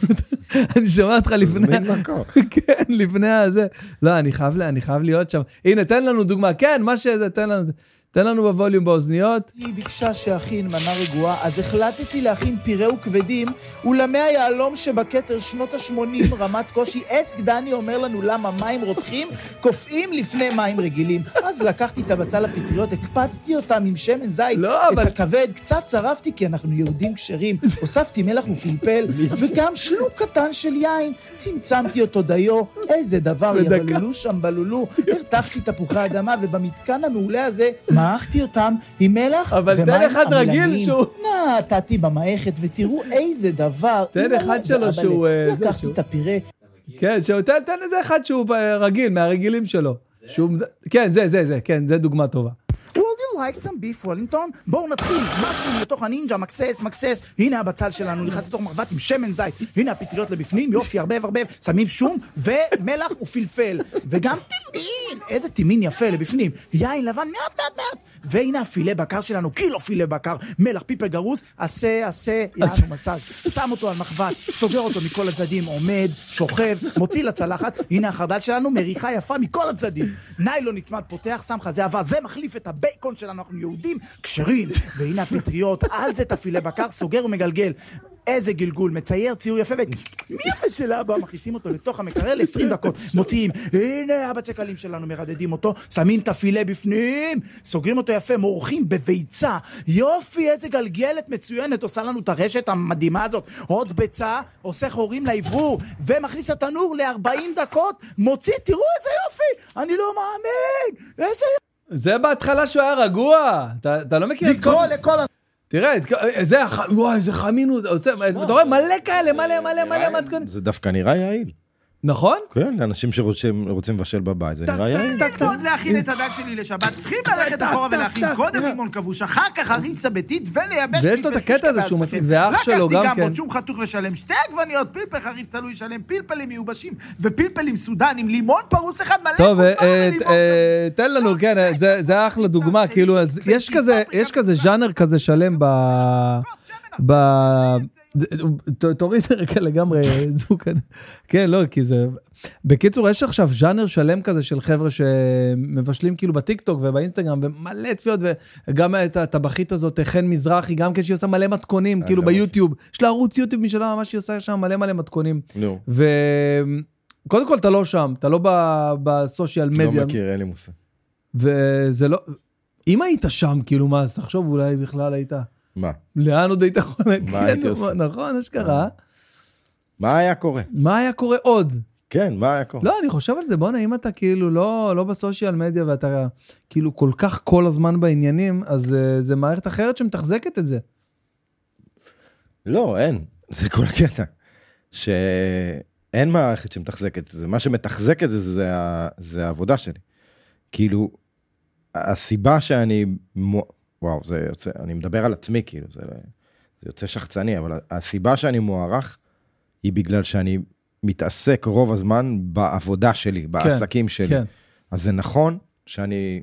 אני שומע אותך לפני, זמין מקום. כן, לפני הזה. לא, אני חייב, אני חייב להיות שם. הנה, תן לנו דוגמה. כן, מה שזה, תן לנו, תן לנו בווליום באוזניות. היא ביקשה שאכין מנה רגועה, אז החלטתי להכין פיראו כבדים, אולמי היהלום שבכתר שנות ה-80, רמת קושי, אסק דני אומר לנו למה מים רותחים קופאים לפני מים רגילים. אז לקחתי את הבצל לפטריות, הקפצתי אותם עם שמן זית, לא, אבל- את הכבד, קצת צרפתי כי אנחנו יהודים כשרים, הוספתי מלח ופלפל, וגם שלוק קטן של יין, צמצמתי אותו דיו, איזה דבר. יבללו שם בלולו, הרתחתי תפוחי אדמה, ובמתקן המעולה הזה, מעכתי אותם עם מלח אבל תן ומים אחד רגיל עמלניים. שהוא- נתתי במערכת, ותראו איזה דבר. תן אחד שלו. שהוא, אה, לקחתי את הפירה, כן, שהוא, תן, איזה אחד שהוא אה, רגיל, מהרגילים שלו. כן, זה, זה, זה, כן, זה דוגמה טובה. Some beef וולינגטון? בואו נתחיל, משהו לתוך הנינג'ה, מקסס, מקסס. הנה הבצל שלנו, נכנס לתוך מחבת עם שמן זית. הנה הפטריות לבפנים, יופי, ערבב, ערבב. שמים שום ומלח ופלפל. וגם טימין, איזה טימין יפה לבפנים. יין לבן, מעט, מעט, מעט. והנה הפילה בקר שלנו, קילו פילה בקר, מלח, פיפל גרוס, עשה, עשה, יענו מסאז'. שם אותו על מחבת, סוגר אותו מכל הצדדים, עומד, שוכב, מוציא לצלחת. הנה החרדל שלנו, מריחה יפה מכל הצדדים. ניילון נצמד, פותח, שם לך זה אבל, זה מחליף את הבייקון שלנו, אנחנו יהודים כשרים. והנה הפטריות, על זה את הפילה בקר, סוגר ומגלגל. איזה גלגול, מצייר ציור יפה, ומי יפה של אבא, מכניסים אותו לתוך המקרר ל-20 דקות, מוציאים, הנה הבצקלים שלנו, מרדדים אותו, שמים את הפילה בפנים, סוגרים אותו יפה, מורחים בביצה, יופי, איזה גלגלת מצוינת, עושה לנו את הרשת המדהימה הזאת, עוד ביצה, עושה חורים לאוורור, ומכניס לתנור ל-40 דקות, מוציא, תראו איזה יופי, אני לא מאמין, איזה זה בהתחלה שהוא היה רגוע. אתה, אתה לא מכיר את כל... לקרוא לכל תראה, זה, וואי, איזה חמין הוא עושה, אתה רואה מלא כאלה, מלא, מלא, מלא מתכונים. זה דווקא נראה יעיל. נכון? כן, לאנשים שרוצים רוצים לבשל בבית, זה נראה יעיל. טק, טק, טק. עוד להכין את הדג שלי לשבת, צריכים ללכת אחורה ולהכין קודם. לימון כבוש, אחר כך הריסה ביתית ולייבש ויש לו את הקטע הזה שהוא. מצחיק, ואח שלו גם לקחתי כן. גם שום חתוך ושלם, שתי עגבניות, פלפל חריף צלוי שלם, פלפלים מיובשים ופלפלים סודנים, לימון פרוס אחד מלא טוב, אה, אה, תן לנו, כן, אה, זה- זה אחלה דוגמה, כאילו, אז יש כזה, יש כזה ז'אנר כזה שלם ב... תוריד רגע לגמרי זוג, כן, לא, כי זה... בקיצור, יש עכשיו ז'אנר שלם כזה של חבר'ה שמבשלים כאילו בטיקטוק ובאינסטגרם ומלא צפיות, וגם את הטבחית הזאת, חן מזרחי, גם כן שהיא עושה מלא מתכונים, כאילו לא ביוטיוב. יש לה ערוץ יוטיוב משלה, ממש היא עושה שם מלא מלא מתכונים. נו, וקודם כל, אתה לא שם, אתה לא בסושיאל לא מדיה. מכיר, אין לי מושג. וזה לא... אם היית שם, כאילו, מה, אז תחשוב, אולי בכלל היית... מה? לאן עוד היית יכול... מה הייתי עושה? אה. נכון, אשכרה. מה היה קורה? מה היה קורה עוד? כן, מה היה קורה? לא, אני חושב על זה, בואנה, אם אתה כאילו לא, לא בסושיאל מדיה ואתה כאילו כל כך כל הזמן בעניינים, אז uh, זה מערכת אחרת שמתחזקת את זה. לא, אין. זה כל הקטע. שאין מערכת שמתחזקת את זה. מה שמתחזק את זה, זה, ה- זה העבודה שלי. כאילו, הסיבה שאני... וואו, זה יוצא... אני מדבר על עצמי, כאילו, זה, זה יוצא שחצני, אבל הסיבה שאני מוערך היא בגלל שאני מתעסק רוב הזמן בעבודה שלי, בעסקים שלי. כן. אז זה נכון שאני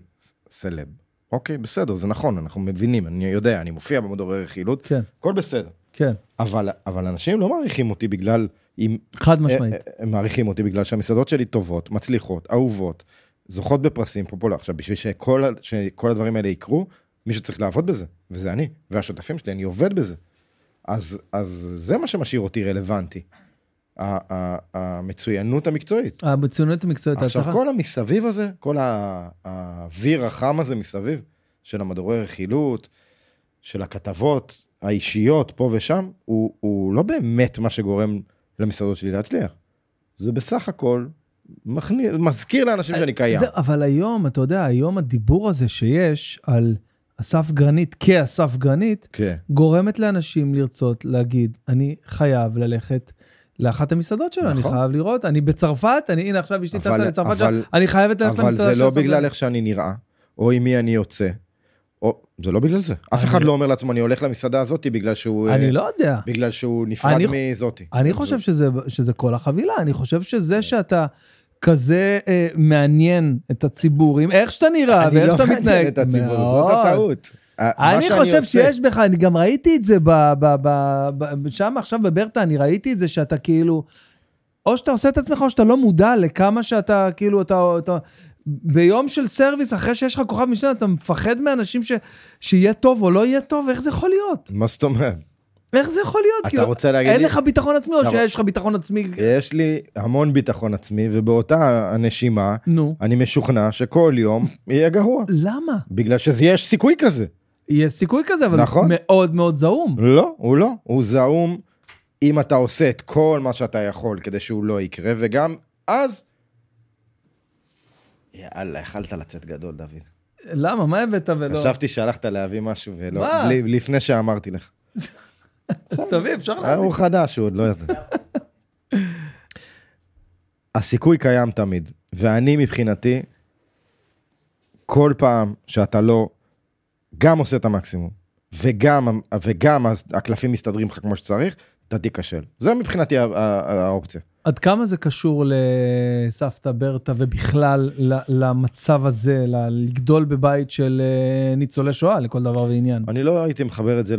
סלב. אוקיי, בסדר, זה נכון, אנחנו מבינים, אני יודע, אני מופיע במדורי רכילות, כן, הכל בסדר. כן, אבל, אבל אנשים לא מעריכים אותי בגלל, אם, חד משמעית. אה, אה, הם מעריכים אותי בגלל שהמסעדות שלי טובות, מצליחות, אהובות, זוכות בפרסים פופולר. עכשיו, בשביל שכל, שכל הדברים האלה יקרו, מישהו צריך לעבוד בזה, וזה אני, והשותפים שלי, אני עובד בזה. אז, אז זה מה שמשאיר אותי רלוונטי. המצוינות המקצועית. המצוינות המקצועית, עכשיו, ההצלחה. כל המסביב הזה, כל האוויר החם הזה מסביב, של המדורי רכילות, של הכתבות האישיות פה ושם, הוא, הוא לא באמת מה שגורם למסעדות שלי להצליח. זה בסך הכל מכניס, מזכיר לאנשים שאני קיים. זה, אבל היום, אתה יודע, היום הדיבור הזה שיש על אסף גרנית כאסף גרנית, כן. גורמת לאנשים לרצות להגיד, אני חייב ללכת לאחת המסעדות שלו, אני נכון. חייב לראות, אני בצרפת, אני, הנה עכשיו אשתי אבל- טסה לצרפת, אבל- שם, אני חייבת ללכת אבל למסעדה זה של לא בגלל. איך שאני נראה, או עם מי אני יוצא. או, זה לא בגלל זה. אף אחד לא אומר לעצמו, אני הולך למסעדה הזאת בגלל שהוא... אני אה, לא יודע. בגלל שהוא נפרד אני- מזאתי. אני חושב שזה, שזה כל החבילה, אני חושב שזה שאתה כזה אה, מעניין את הציבור, עם איך שאתה נראה אני ואיך לא שאתה מעניין מתנהג. את הציבור, זאת מאוד. הטעות. מה אני חושב עושה- שיש בך, אני גם ראיתי את זה ב- ב- ב- ב- שם עכשיו בברטה, אני ראיתי את זה שאתה כאילו, או שאתה עושה את עצמך או שאתה לא מודע לכמה שאתה כאילו, אתה, אתה ביום של סרוויס, אחרי שיש לך כוכב משנה, אתה מפחד מאנשים ש, שיהיה טוב או לא יהיה טוב, איך זה יכול להיות? מה זאת אומרת? איך זה יכול להיות? אתה כאילו, רוצה להגיד אין לי- לך ביטחון עצמי או שיש לך ביטחון עצמי? יש לי המון ביטחון עצמי, ובאותה הנשימה, נו. אני משוכנע שכל יום יהיה גרוע. למה? בגלל שיש סיכוי כזה. יש סיכוי כזה, אבל נכון. מאוד מאוד זעום. לא, הוא לא. הוא זעום אם אתה עושה את כל מה שאתה יכול כדי שהוא לא יקרה, וגם אז... יאללה, יכלת לצאת גדול, דוד. למה? מה הבאת ולא? חשבתי שהלכת להביא משהו, ולא... מה? לפני שאמרתי לך. אז תביא, אפשר להביא. הוא חדש, הוא עוד לא יודע. הסיכוי קיים תמיד, ואני מבחינתי, כל פעם שאתה לא גם עושה את המקסימום, וגם, וגם הקלפים מסתדרים לך כמו שצריך, אתה תיכשל. זה מבחינתי האופציה. עד כמה זה קשור לסבתא ברטה ובכלל למצב הזה, לגדול בבית של אה, ניצולי שואה לכל דבר ועניין? אני לא הייתי מחבר את זה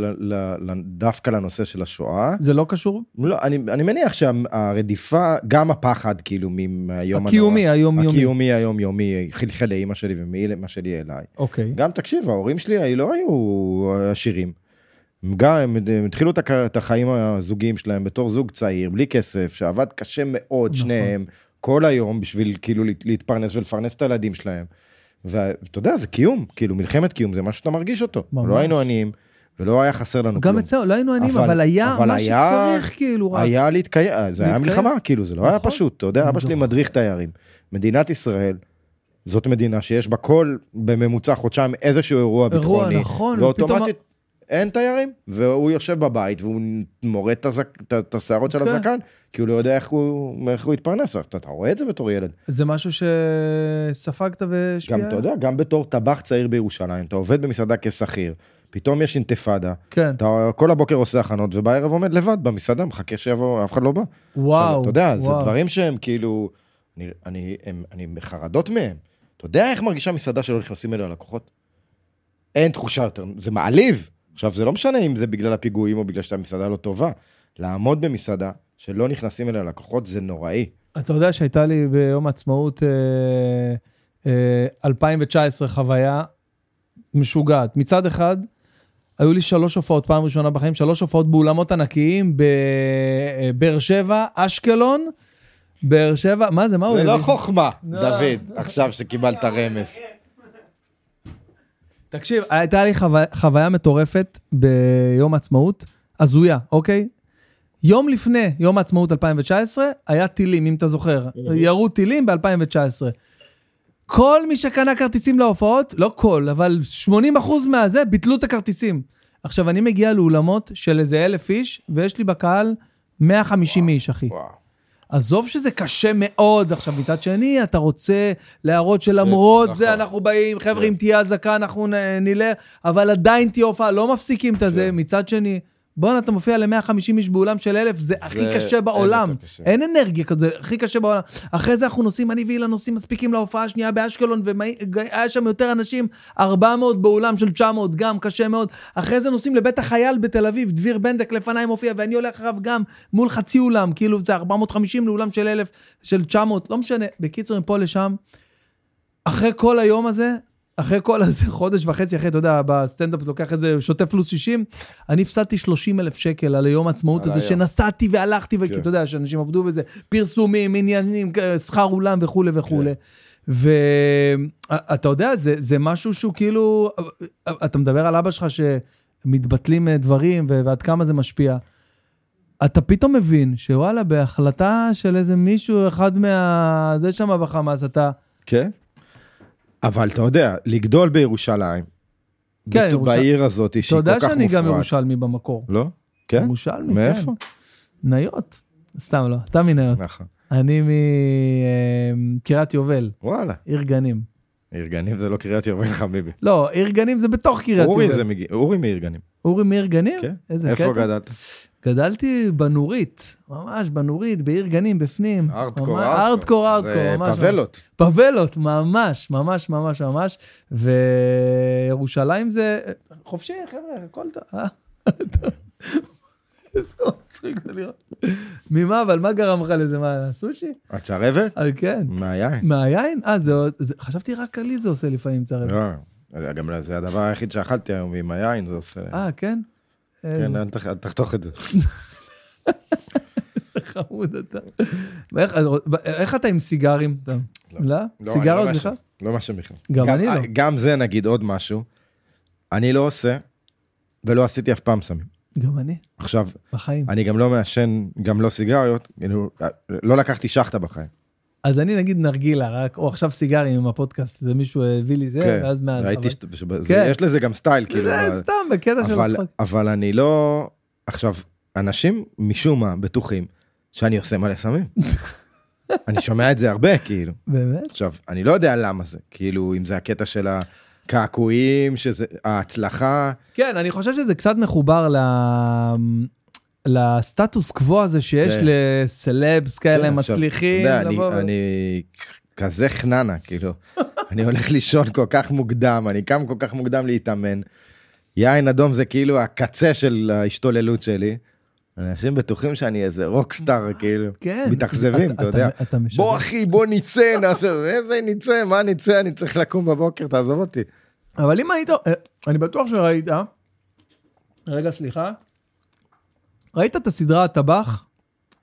דווקא לנושא של השואה. זה לא קשור? לא, אני, אני מניח שהרדיפה, גם הפחד, כאילו, מהיום הקיומי, היומיומי. הקיומי היומיומי, חלחל לאימא שלי ומאמא שלי אליי. אוקיי. גם תקשיב, ההורים שלי לא היו עשירים. הם גם, הם, הם התחילו את, החיים הזוגיים שלהם בתור זוג צעיר, בלי כסף, שעבד קשה מאוד, נכון. שניהם, כל היום, בשביל כאילו להת- להתפרנס ולפרנס את הילדים שלהם. ואתה יודע, זה קיום, כאילו מלחמת קיום, זה משהו שאתה מרגיש אותו. ממש. לא היינו עניים, ולא היה חסר לנו גם כלום. אצלנו, לא היינו עניים, אבל- אבל היה אבל מה היה- שצריך, כאילו, רק. היה להתקיים, זה היה להתקיים. מלחמה, כאילו, זה לא היה נכון. פשוט. אתה יודע, אני אבא שלי. מדריך תיירים. מדינת ישראל, זאת מדינה שיש בה כל, בממוצע חודשיים, איזשהו אירוע אירוע, ביטחוני. נכון, ואוטומטית, אין תיירים, והוא יושב בבית והוא מורד את השערות של כן. הזקן, כי הוא לא יודע איך הוא איך הוא יתפרנס. אתה רואה את זה בתור ילד. זה משהו שספגת והשפיע? גם, אתה יודע, גם בתור טבח צעיר בירושלים, אתה עובד במסעדה כשכיר, פתאום יש אינתיפאדה, כן. אתה כל הבוקר עושה הכנות, ובערב עומד לבד במסעדה, מחכה שיבוא, אף אחד לא בא. וואו. עכשיו, אתה יודע, זה וואו. דברים שהם כאילו, אני, אני, הם, אני בחרדות מהם. אתה יודע איך מרגישה מסעדה שלא נכנסים אליה לקוחות? אין תחושה יותר, זה מעליב. עכשיו, זה לא משנה אם זה בגלל הפיגועים או בגלל שהמסעדה לא טובה. לעמוד במסעדה שלא נכנסים אליה לקוחות זה נוראי. אתה יודע שהייתה לי ביום העצמאות אה, אה, 2019 חוויה משוגעת. מצד אחד, היו לי שלוש הופעות, פעם ראשונה בחיים, שלוש הופעות באולמות ענקיים בבאר שבע, אשקלון, באר שבע, מה זה, מה הוא זה? לא חוכמה, לא. דוד, עכשיו שקיבלת רמז. תקשיב, הייתה לי חוויה, חוויה מטורפת ביום העצמאות, הזויה, אוקיי? יום לפני יום העצמאות 2019, היה טילים, אם אתה זוכר. ירו טילים ב-2019. כל מי שקנה כרטיסים להופעות, לא כל, אבל 80% מהזה, ביטלו את הכרטיסים. עכשיו, אני מגיע לאולמות של איזה אלף איש, ויש לי בקהל 150 איש, אחי. וואו. עזוב שזה קשה מאוד, עכשיו מצד שני, אתה רוצה להראות שלמרות זה נכון. אנחנו באים, חבר'ה, כן. אם תהיה אזעקה אנחנו נלך, אבל עדיין תהיה הופעה, לא מפסיקים את הזה. כן. מצד שני, בואנה, אתה מופיע ל-150 איש באולם של אלף, זה הכי זה קשה אין בעולם. קשה. אין אנרגיה כזה, הכי קשה בעולם. אחרי זה אנחנו נוסעים, אני ואילן נוסעים מספיקים להופעה השנייה באשקלון, והיה שם יותר אנשים, 400 באולם של 900, גם קשה מאוד. אחרי זה נוסעים לבית החייל בתל אביב, דביר בנדק לפניי מופיע, ואני הולך אחריו גם מול חצי אולם, כאילו זה 450 לאולם של 1,000, של 900, לא משנה. בקיצור, מפה לשם, אחרי כל היום הזה, אחרי כל הזה, חודש וחצי אחרי, אתה יודע, בסטנדאפ לוקח את זה שוטף פלוס 60, אני הפסדתי 30 אלף שקל על היום העצמאות הזה, היום. שנסעתי והלכתי, וכי כן. אתה יודע, שאנשים עבדו בזה, פרסומים, עניינים, שכר אולם וכולי וכולי. כן. ואתה יודע, זה, זה משהו שהוא כאילו, אתה מדבר על אבא שלך שמתבטלים אה, דברים ועד כמה זה משפיע. אתה פתאום מבין שוואלה, בהחלטה של איזה מישהו, אחד מה... זה שם בחמאס, אתה... כן. אבל אתה יודע, לגדול בירושלים, כן, ירושלים. בעיר הזאת אתה שהיא כל כך יודע מופרעת. שאני גם ירושלמי במקור. לא? כן? ירושלמי, מאיפה? כן. ניות. סתם לא, אתה מניות. נכון. אני מקריית יובל, וואלה. עיר גנים. עיר גנים זה לא קריית יובל חביבי. לא, עיר גנים זה בתוך קריית אורי יובל. זה מגיע, אורי מעיר גנים. אורי מעיר גנים? כן. איזה איפה קטע. גדלת? גדלתי בנורית, ממש בנורית, בעיר גנים, בפנים. ארטקור, ארטקור. ארטקור, ממש. פאבלות. פאבלות, ממש, ממש, ממש, ממש. וירושלים זה חופשי, חבר'ה, הכל טוב. אה? איזה מצחיק זה לראות. ממה, אבל מה גרם לך לזה? מה, סושי? את צרבת? אה, כן. מהיין. מהיין? אה, זה עוד... חשבתי רק לי זה עושה לפעמים צרבת. לא, גם זה הדבר היחיד שאכלתי היום עם היין, זה עושה... אה, כן? כן, אל תח- אל תחתוך את זה. חמוד אתה. ואיך- איך אתה עם סיגרים? לא? לא, אני סיגרות לא בכלל? לא מעשן בכלל. גם אני לא. גם זה נגיד עוד משהו. אני לא עושה, ולא עשיתי אף פעם סמים. גם אני, עכשיו, בחיים. אני גם לא מעשן, גם לא סיגריות, כאילו, לא לקחתי שחטה בחיים. אז אני נגיד נרגילה, רק, או עכשיו סיגרים עם הפודקאסט, זה מישהו הביא לי זה, כן, ואז מה... ראיתי אבל- זה- כן. יש לזה גם סטייל, כאילו. זה סתם, בקטע של אבל, הצחוק. אבל אני לא... עכשיו, אנשים משום מה בטוחים שאני עושה מלא סמים. אני שומע את זה הרבה, כאילו. באמת? עכשיו, אני לא יודע למה זה, כאילו, אם זה הקטע של הקעקועים, שזה ההצלחה, כן, אני חושב שזה קצת מחובר ל... לסטטוס קוו הזה שיש כן. לסלבס כאלה כן, עכשיו, מצליחים. אתה יודע, אני, לבוא ו- אני כזה חננה, כאילו, אני הולך לישון כל כך מוקדם, אני קם כל כך מוקדם להתאמן. יין אדום זה כאילו הקצה של ההשתוללות שלי. אנשים בטוחים שאני איזה רוקסטאר, כאילו, כן. מתאכזבים, אתה יודע. אתה משדר. בוא אחי, בוא נצא, נעשה, איזה נצא, מה נצא, אני צריך לקום בבוקר, תעזוב אותי. אבל אם היית, אה, אני בטוח שראית, רגע, סליחה. ראית את הסדרה הטבח?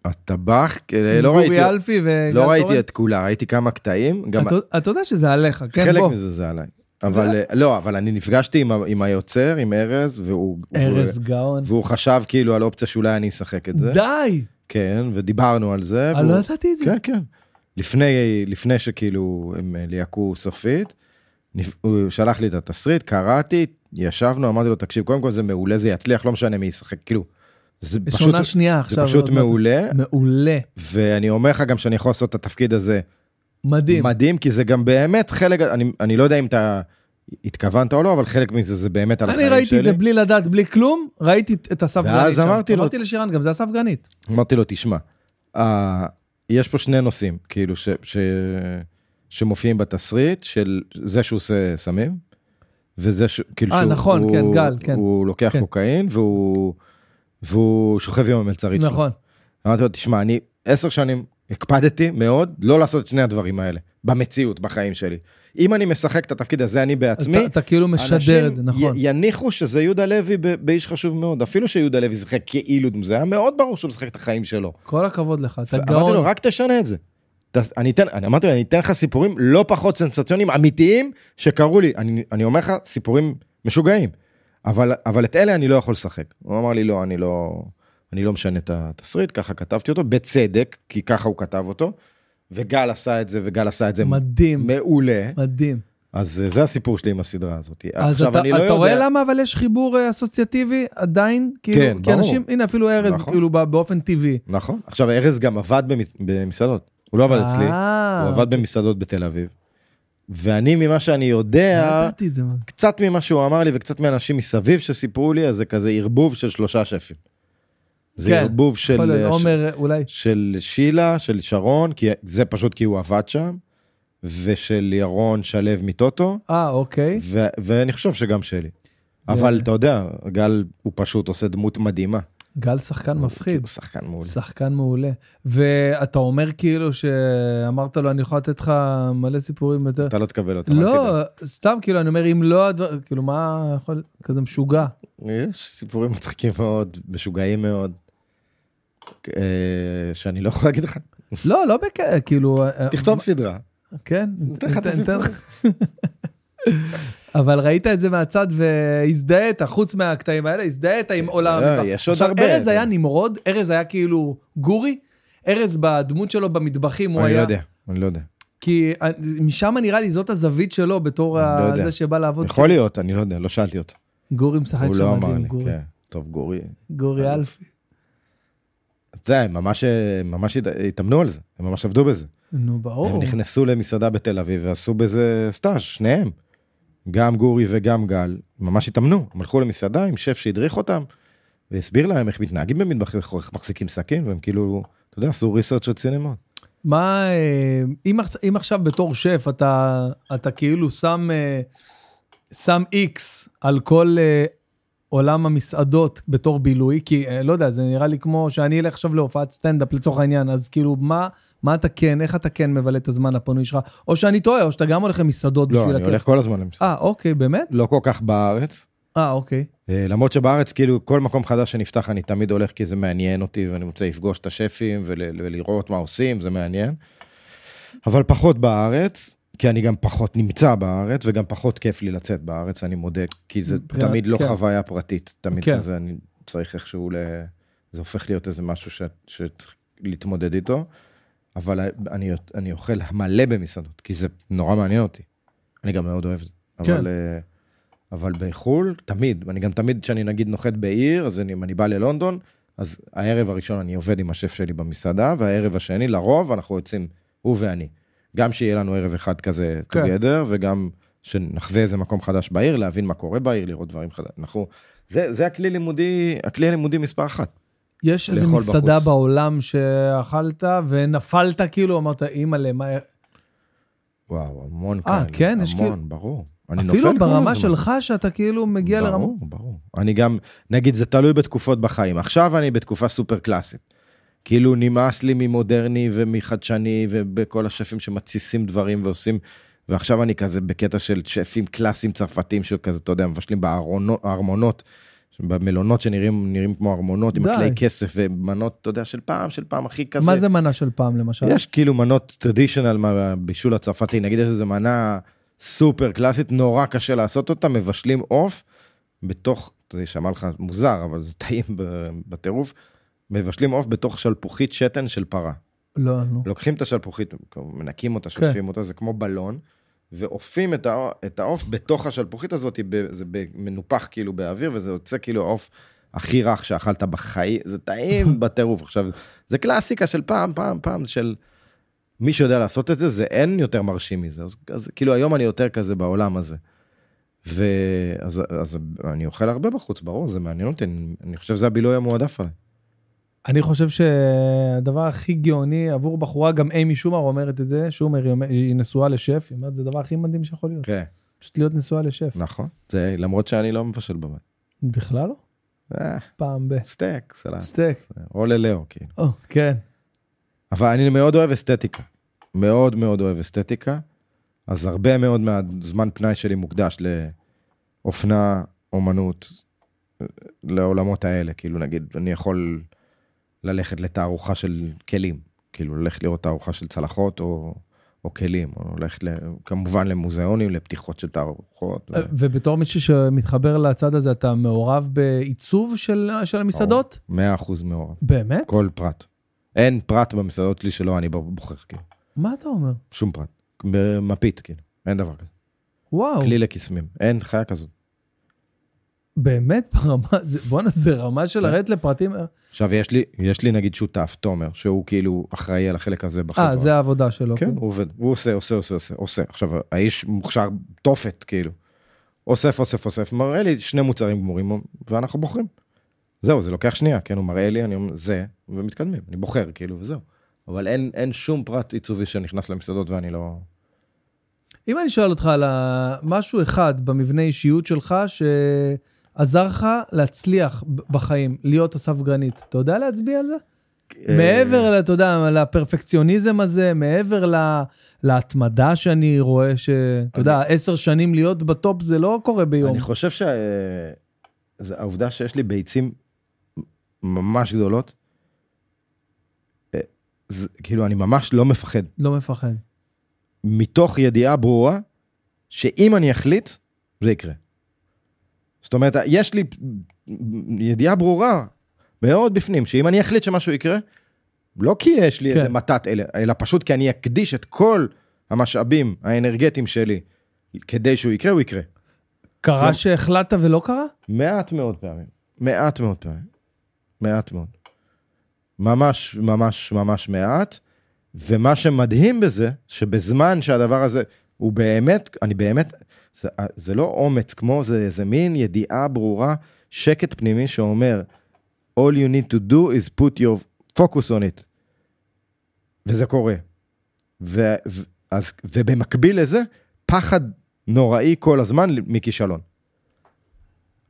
הטבח, אה, לא גורי ראיתי, אלפי וגל לא ראיתי? את כולה, ראיתי כמה קטעים, גם אתה- אתה יודע שזה עליך, כן, חלק בוא. מזה זה עליי. אבל אה, לא, אבל אני נפגשתי עם עם היוצר, עם ארז, והוא... ארז גאון. והוא חשב כאילו על אופציה שאולי אני אשחק את זה. די! כן, ודיברנו על זה. אני והוא- לא ידעתי את זה. כן, כן. לפני, לפני שכאילו הם אה, ליהקו סופית, הוא שלח לי את התסריט, קראתי, ישבנו, אמרתי לו, תקשיב, קודם כל זה מעולה, זה יצליח, לא משנה מי ישחק, כאילו, זה פשוט, שנייה זה עכשיו. פשוט עוד מעט. מעולה, מעולה. ואני אומר לך גם שאני יכול לעשות את התפקיד הזה מדהים. מדהים, כי זה גם באמת חלק, אני, אני לא יודע אם אתה התכוונת או לא, אבל חלק מזה זה באמת על אני החיים ראיתי שלי. את זה בלי לדעת, בלי כלום, ראיתי את אסף גרנית ואז. אמרתי לו- אמרתי לשירן, גם זה אסף גרנית. אמרתי לו, תשמע, uh, יש פה שני נושאים, כאילו, ש, ש, שמופיעים בתסריט, של זה שהוא עושה סמים, וזה ש... כאילו אה, שהוא... נכון, הוא, כן, גל, כן. הוא לוקח כן. קוקאין, והוא, והוא שוכב עם המלצרית שלו. נכון. אמרתי לו, תשמע, אני עשר שנים הקפדתי מאוד לא לעשות את שני הדברים האלה, במציאות, בחיים שלי. אם אני משחק את התפקיד הזה, אני בעצמי, אתה- אתה כאילו משדר את זה, נכון. י- יניחו שזה יהודה לוי ב- באיש חשוב מאוד, אפילו שיהודה לוי שיחק כאילו, זה היה מאוד ברור שהוא משחק את החיים שלו. כל הכבוד לך, אתה אמרתי גאון. לו, רק תשנה את זה. אני אתן, אני אמרתי לו, אני אתן לך סיפורים לא פחות סנסציוניים, אמיתיים, שקרו לי. אני, אני אומר לך, סיפורים משוגעים. אבל, אבל את אלה אני לא יכול לשחק. הוא אמר לי, לא, אני לא, אני לא משנה את התסריט, ככה כתבתי אותו, בצדק, כי ככה הוא כתב אותו. וגל עשה את זה, וגל עשה את זה מדהים, מעולה. מדהים. אז אה, זה הסיפור שלי עם הסדרה הזאת. אז עכשיו, אתה אני לא אתה יודע... רואה למה אבל יש חיבור אה, אסוציאטיבי עדיין? כאילו, כן, כי ברור. אנשים, הנה אפילו ארז, נכון. כאילו בא- באופן טבעי. נכון. עכשיו, ארז גם עבד במס- במסעדות. הוא לא עבד אצלי, אה, הוא עבד במסעדות בתל אביב. ואני, ממה שאני יודע, לא זה. קצת ממה שהוא אמר לי וקצת מאנשים מסביב שסיפרו לי, אז זה כזה ערבוב של שלושה שפים. זה כן, ערבוב של, יכול להיות, ש- עומר, אולי. של שילה, של שרון, כי זה פשוט כי הוא עבד שם, ושל ירון שלו מטוטו, אה, אוקיי. ו- ואני חושב שגם שלי. אבל אתה יודע, גל הוא פשוט עושה דמות מדהימה. גל שחקן מפחיד. הוא שחקן מעולה. שחקן מעולה. ואתה אומר כאילו שאמרת לו, אני יכול לתת לך מלא סיפורים יותר. אתה לא תקבל אותם. לא, סתם כאילו, אני אומר, אם לא, הדבר- כאילו, מה יכול, כזה משוגע. יש סיפורים מצחיקים מאוד, משוגעים מאוד, אה, שאני לא יכול להגיד לך. לא, לא בקטע, כאילו... אה, תכתוב סדרה. כן, ניתן לך את הסיפור. אבל ראית את זה מהצד והזדהית, חוץ מהקטעים האלה, הזדהית עם עולם לא, המטבח. יש עוד הרבה. ארז היה נמרוד, ארז היה כאילו גורי, ארז בדמות שלו במטבחים, הוא אני היה... לא יודע, אני לא יודע. כי אה, משם נראה לי זאת הזווית שלו בתור אני לא. זה שבא לעבוד. יכול להיות, אני לא יודע, לא שאלתי אותו. גורי משחק שם לא מדהים, לי, גורי. כן. טוב, גורי. גורי אלפי. זה, הם ממש, ממש הת- התאמנו על זה, הם ממש עבדו בזה. נו, הם ברור. נכנסו למסעדה בתל אביב ועשו בזה סטאז', שניהם. גם גורי וגם גל, ממש התאמנו. הם הלכו למסעדה עם שף שהדריך אותם, והסביר להם איך מתנהגים במטבח, איך מחזיקים סכין, והם כאילו, אתה יודע, עשו ריסרצ' רציני מאוד. מה, אה, אם אם עכשיו בתור שף אתה אתה כאילו שם אה, שם איקס על כל אה, עולם המסעדות בתור בילוי, כי לא יודע, זה נראה לי כמו שאני אלך עכשיו להופעת סטנדאפ לצורך העניין, אז כאילו, מה, מה אתה כן, איך אתה כן מבלה את הזמן הפנוי שלך, או שאני טועה, או שאתה גם הולך למסעדות לא, בשביל אני הכיף. הולך כל הזמן למסעדה. אה, אוקיי, באמת? לא כל כך בארץ. אה, אוקיי. אה, למרות שבארץ, כאילו, כל מקום חדש שנפתח, אני תמיד הולך כי זה מעניין אותי, ואני רוצה לפגוש את השפים ול- ולראות מה עושים, זה מעניין. אבל פחות בארץ, כי אני גם פחות נמצא בארץ, וגם פחות כיף לי לצאת בארץ, אני מודה, כי זה מבחינת- תמיד לא כן. חוויה פרטית, תמיד כן. כזה, אני צריך איכשהו ל... זה הופך להיות איזה משהו ש... שצריך להתמודד איתו, אבל אני, אני אוכל מלא במסעדות, כי זה נורא מעניין אותי. אני גם מאוד אוהב את זה. כן. אבל, אה, אבל בחו"ל, תמיד, אני גם תמיד, כשאני נגיד נוחת בעיר, אז אני, אם אני בא ללונדון, אז הערב הראשון אני עובד עם השף שלי במסעדה, והערב השני, לרוב, אנחנו יוצאים, הוא ואני. גם שיהיה לנו ערב אחד כזה כן. together, וגם שנחווה איזה מקום חדש בעיר, להבין מה קורה בעיר, לראות דברים חדשים. אנחנו, זה, זה הכלי לימודי, הכלי הלימודי מספר אחת. יש לאכול מסעדה בחוץ. בעולם שאכלת ונפלת כאילו, אמרת, אימא'לה, מה... וואו, המון אה, כאלה. כן? יש המון, כאילו- ברור. אני אפילו נופל כל ברמה. שלך, שאתה כאילו מגיע לרמה... ברור, ברור. אני גם, נגיד, זה תלוי בתקופות בחיים. עכשיו אני בתקופה סופר קלאסית. כאילו נמאס לי ממודרני ומחדשני ובכל השפים שמתסיסים דברים ועושים, ועכשיו אני כזה בקטע של שפים קלאסיים צרפתיים שכזה, אתה יודע, מבשלים בארמונות, במלונות שנראים נראים כמו ארמונות עם די. הכלי כסף ומנות, אתה יודע, של פעם, של פעם הכי כזה. מה זה מנה של פעם, למשל? יש כאילו מנות טרדישיונל מהבישול הצרפתי, נגיד יש איזה מנה סופר קלאסית, נורא קשה לעשות אותה, מבשלים עוף בתוך, אתה יודע, יישמע לך מוזר, אבל זה טעים בטירוף, מבשלים עוף בתוך שלפוחית שתן של פרה. לא, נו. לוקחים את השלפוחית, מנקים אותה, שוטפים אותה, זה כמו בלון, ואופים את הע- את העוף בתוך השלפוחית הזאת, ב- זה מנופח כאילו באוויר, וזה יוצא כאילו העוף הכי רך שאכלת בחיים, זה טעים בטירוף. עכשיו, זה קלאסיקה של פעם, פעם, פעם, של מי שיודע לעשות את זה, זה אין יותר מרשים מזה. אז, אז כאילו היום אני יותר כזה בעולם הזה. ואז אז אני אוכל הרבה בחוץ, ברור, זה מעניין אותי, אני, אני חושב שזה הבילוי המועדף עליי. אני חושב שהדבר הכי גאוני עבור בחורה, גם אימי שומר אומרת את זה, שומר היא נשואה לשף, היא אומרת, זה הדבר הכי מדהים שיכול להיות. כן. פשוט להיות נשואה לשף. נכון, זה למרות שאני לא מבשל בבית. בכלל לא? אה, פעם ב... סטייק, סלט, סטייק. או ללאו, כאילו. או, כן. אבל אני מאוד אוהב אסתטיקה. מאוד מאוד אוהב אסתטיקה. אז הרבה מאוד מהזמן פנאי שלי מוקדש לאופנה, אומנות, לעולמות האלה. כאילו, נגיד, אני יכול ללכת לתערוכה של כלים. כאילו, ללכת לראות תערוכה של צלחות או, או כלים, או ללכת ל, כמובן למוזיאונים, לפתיחות של תערוכות. ו... ובתור מישהו שמתחבר לצד הזה, אתה מעורב בעיצוב של של המסעדות? 100% מעורב. באמת? כל פרט. אין פרט במסעדות שלי שלא אני בוחר, כאילו. מה אתה אומר? שום פרט. במפית, כאילו. אין דבר כזה. וואו, כלי לקסמים. אין חיה כזאת. באמת ברמה, בואנה, זה רמה של כן. לרדת לפרטים. עכשיו, יש לי, יש לי נגיד שותף, תומר, שהוא כאילו אחראי על החלק הזה בחברה. אה, זה העבודה שלו. כן, הוא עובד. הוא עושה, עושה, עושה, עושה, עושה. עכשיו, האיש מוכשר תופת, כאילו. אוסף, אוסף, אוסף, מראה לי שני מוצרים גמורים, ואנחנו בוחרים. זהו, זה לוקח שנייה, כן, הוא מראה לי, אני אומר, זה, ומתקדמים. אני בוחר, כאילו, וזהו. אבל אין, אין שום פרט עיצובי שנכנס למסעדות ואני לא... אם אני שואל אותך על משהו אחד במבנה אישיות שלך שעזר לך להצליח בחיים, להיות אסף גרנית, אתה יודע להצביע על זה? אה, מעבר, אתה יודע, לפרפקציוניזם הזה, מעבר ל- להתמדה שאני רואה ש... אתה יודע, עשר שנים להיות בטופ זה לא קורה ביום. אני חושב שהעובדה שיש לי ביצים ממש גדולות, אה, זה, כאילו, אני ממש לא מפחד. לא מפחד. מתוך ידיעה ברורה, שאם אני אחליט, זה יקרה. זאת אומרת, יש לי ידיעה ברורה מאוד בפנים, שאם אני אחליט שמשהו יקרה, לא כי יש לי כן. איזה מתת, אלא, אלא פשוט כי אני אקדיש את כל המשאבים האנרגטיים שלי כדי שהוא יקרה, הוא יקרה. קרה לא. שהחלטת ולא קרה? מעט מאוד פעמים. מעט מאוד פעמים. מעט מאוד. ממש, ממש, ממש מעט. ומה שמדהים בזה, שבזמן שהדבר הזה הוא באמת, אני באמת, זה, זה לא אומץ כמו, זה, זה מין ידיעה ברורה, שקט פנימי שאומר, all you need to do is put your focus on it. וזה קורה. ו, ו, אז, ובמקביל לזה, פחד נוראי כל הזמן מכישלון.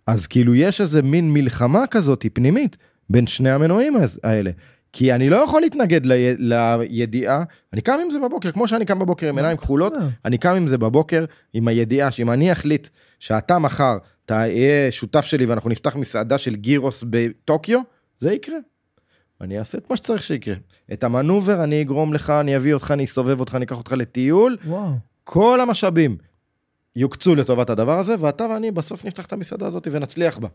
אז כאילו יש איזה מין מלחמה כזאת פנימית בין שני המנועים האלה. כי אני לא יכול להתנגד לי, לידיעה, אני קם עם זה בבוקר, כמו שאני קם בבוקר עם עיניים כחולות, אני קם עם זה בבוקר עם הידיעה שאם אני אחליט שאתה מחר תהיה שותף שלי ואנחנו נפתח מסעדה של גירוס בטוקיו, זה יקרה. אני אעשה את מה שצריך שיקרה. את המנובר אני אגרום לך, אני אביא אותך, אני אסובב אותך, אני אקח אותך לטיול, וואו. כל המשאבים יוקצו לטובת הדבר הזה, ואתה ואני בסוף נפתח את המסעדה הזאת ונצליח בה.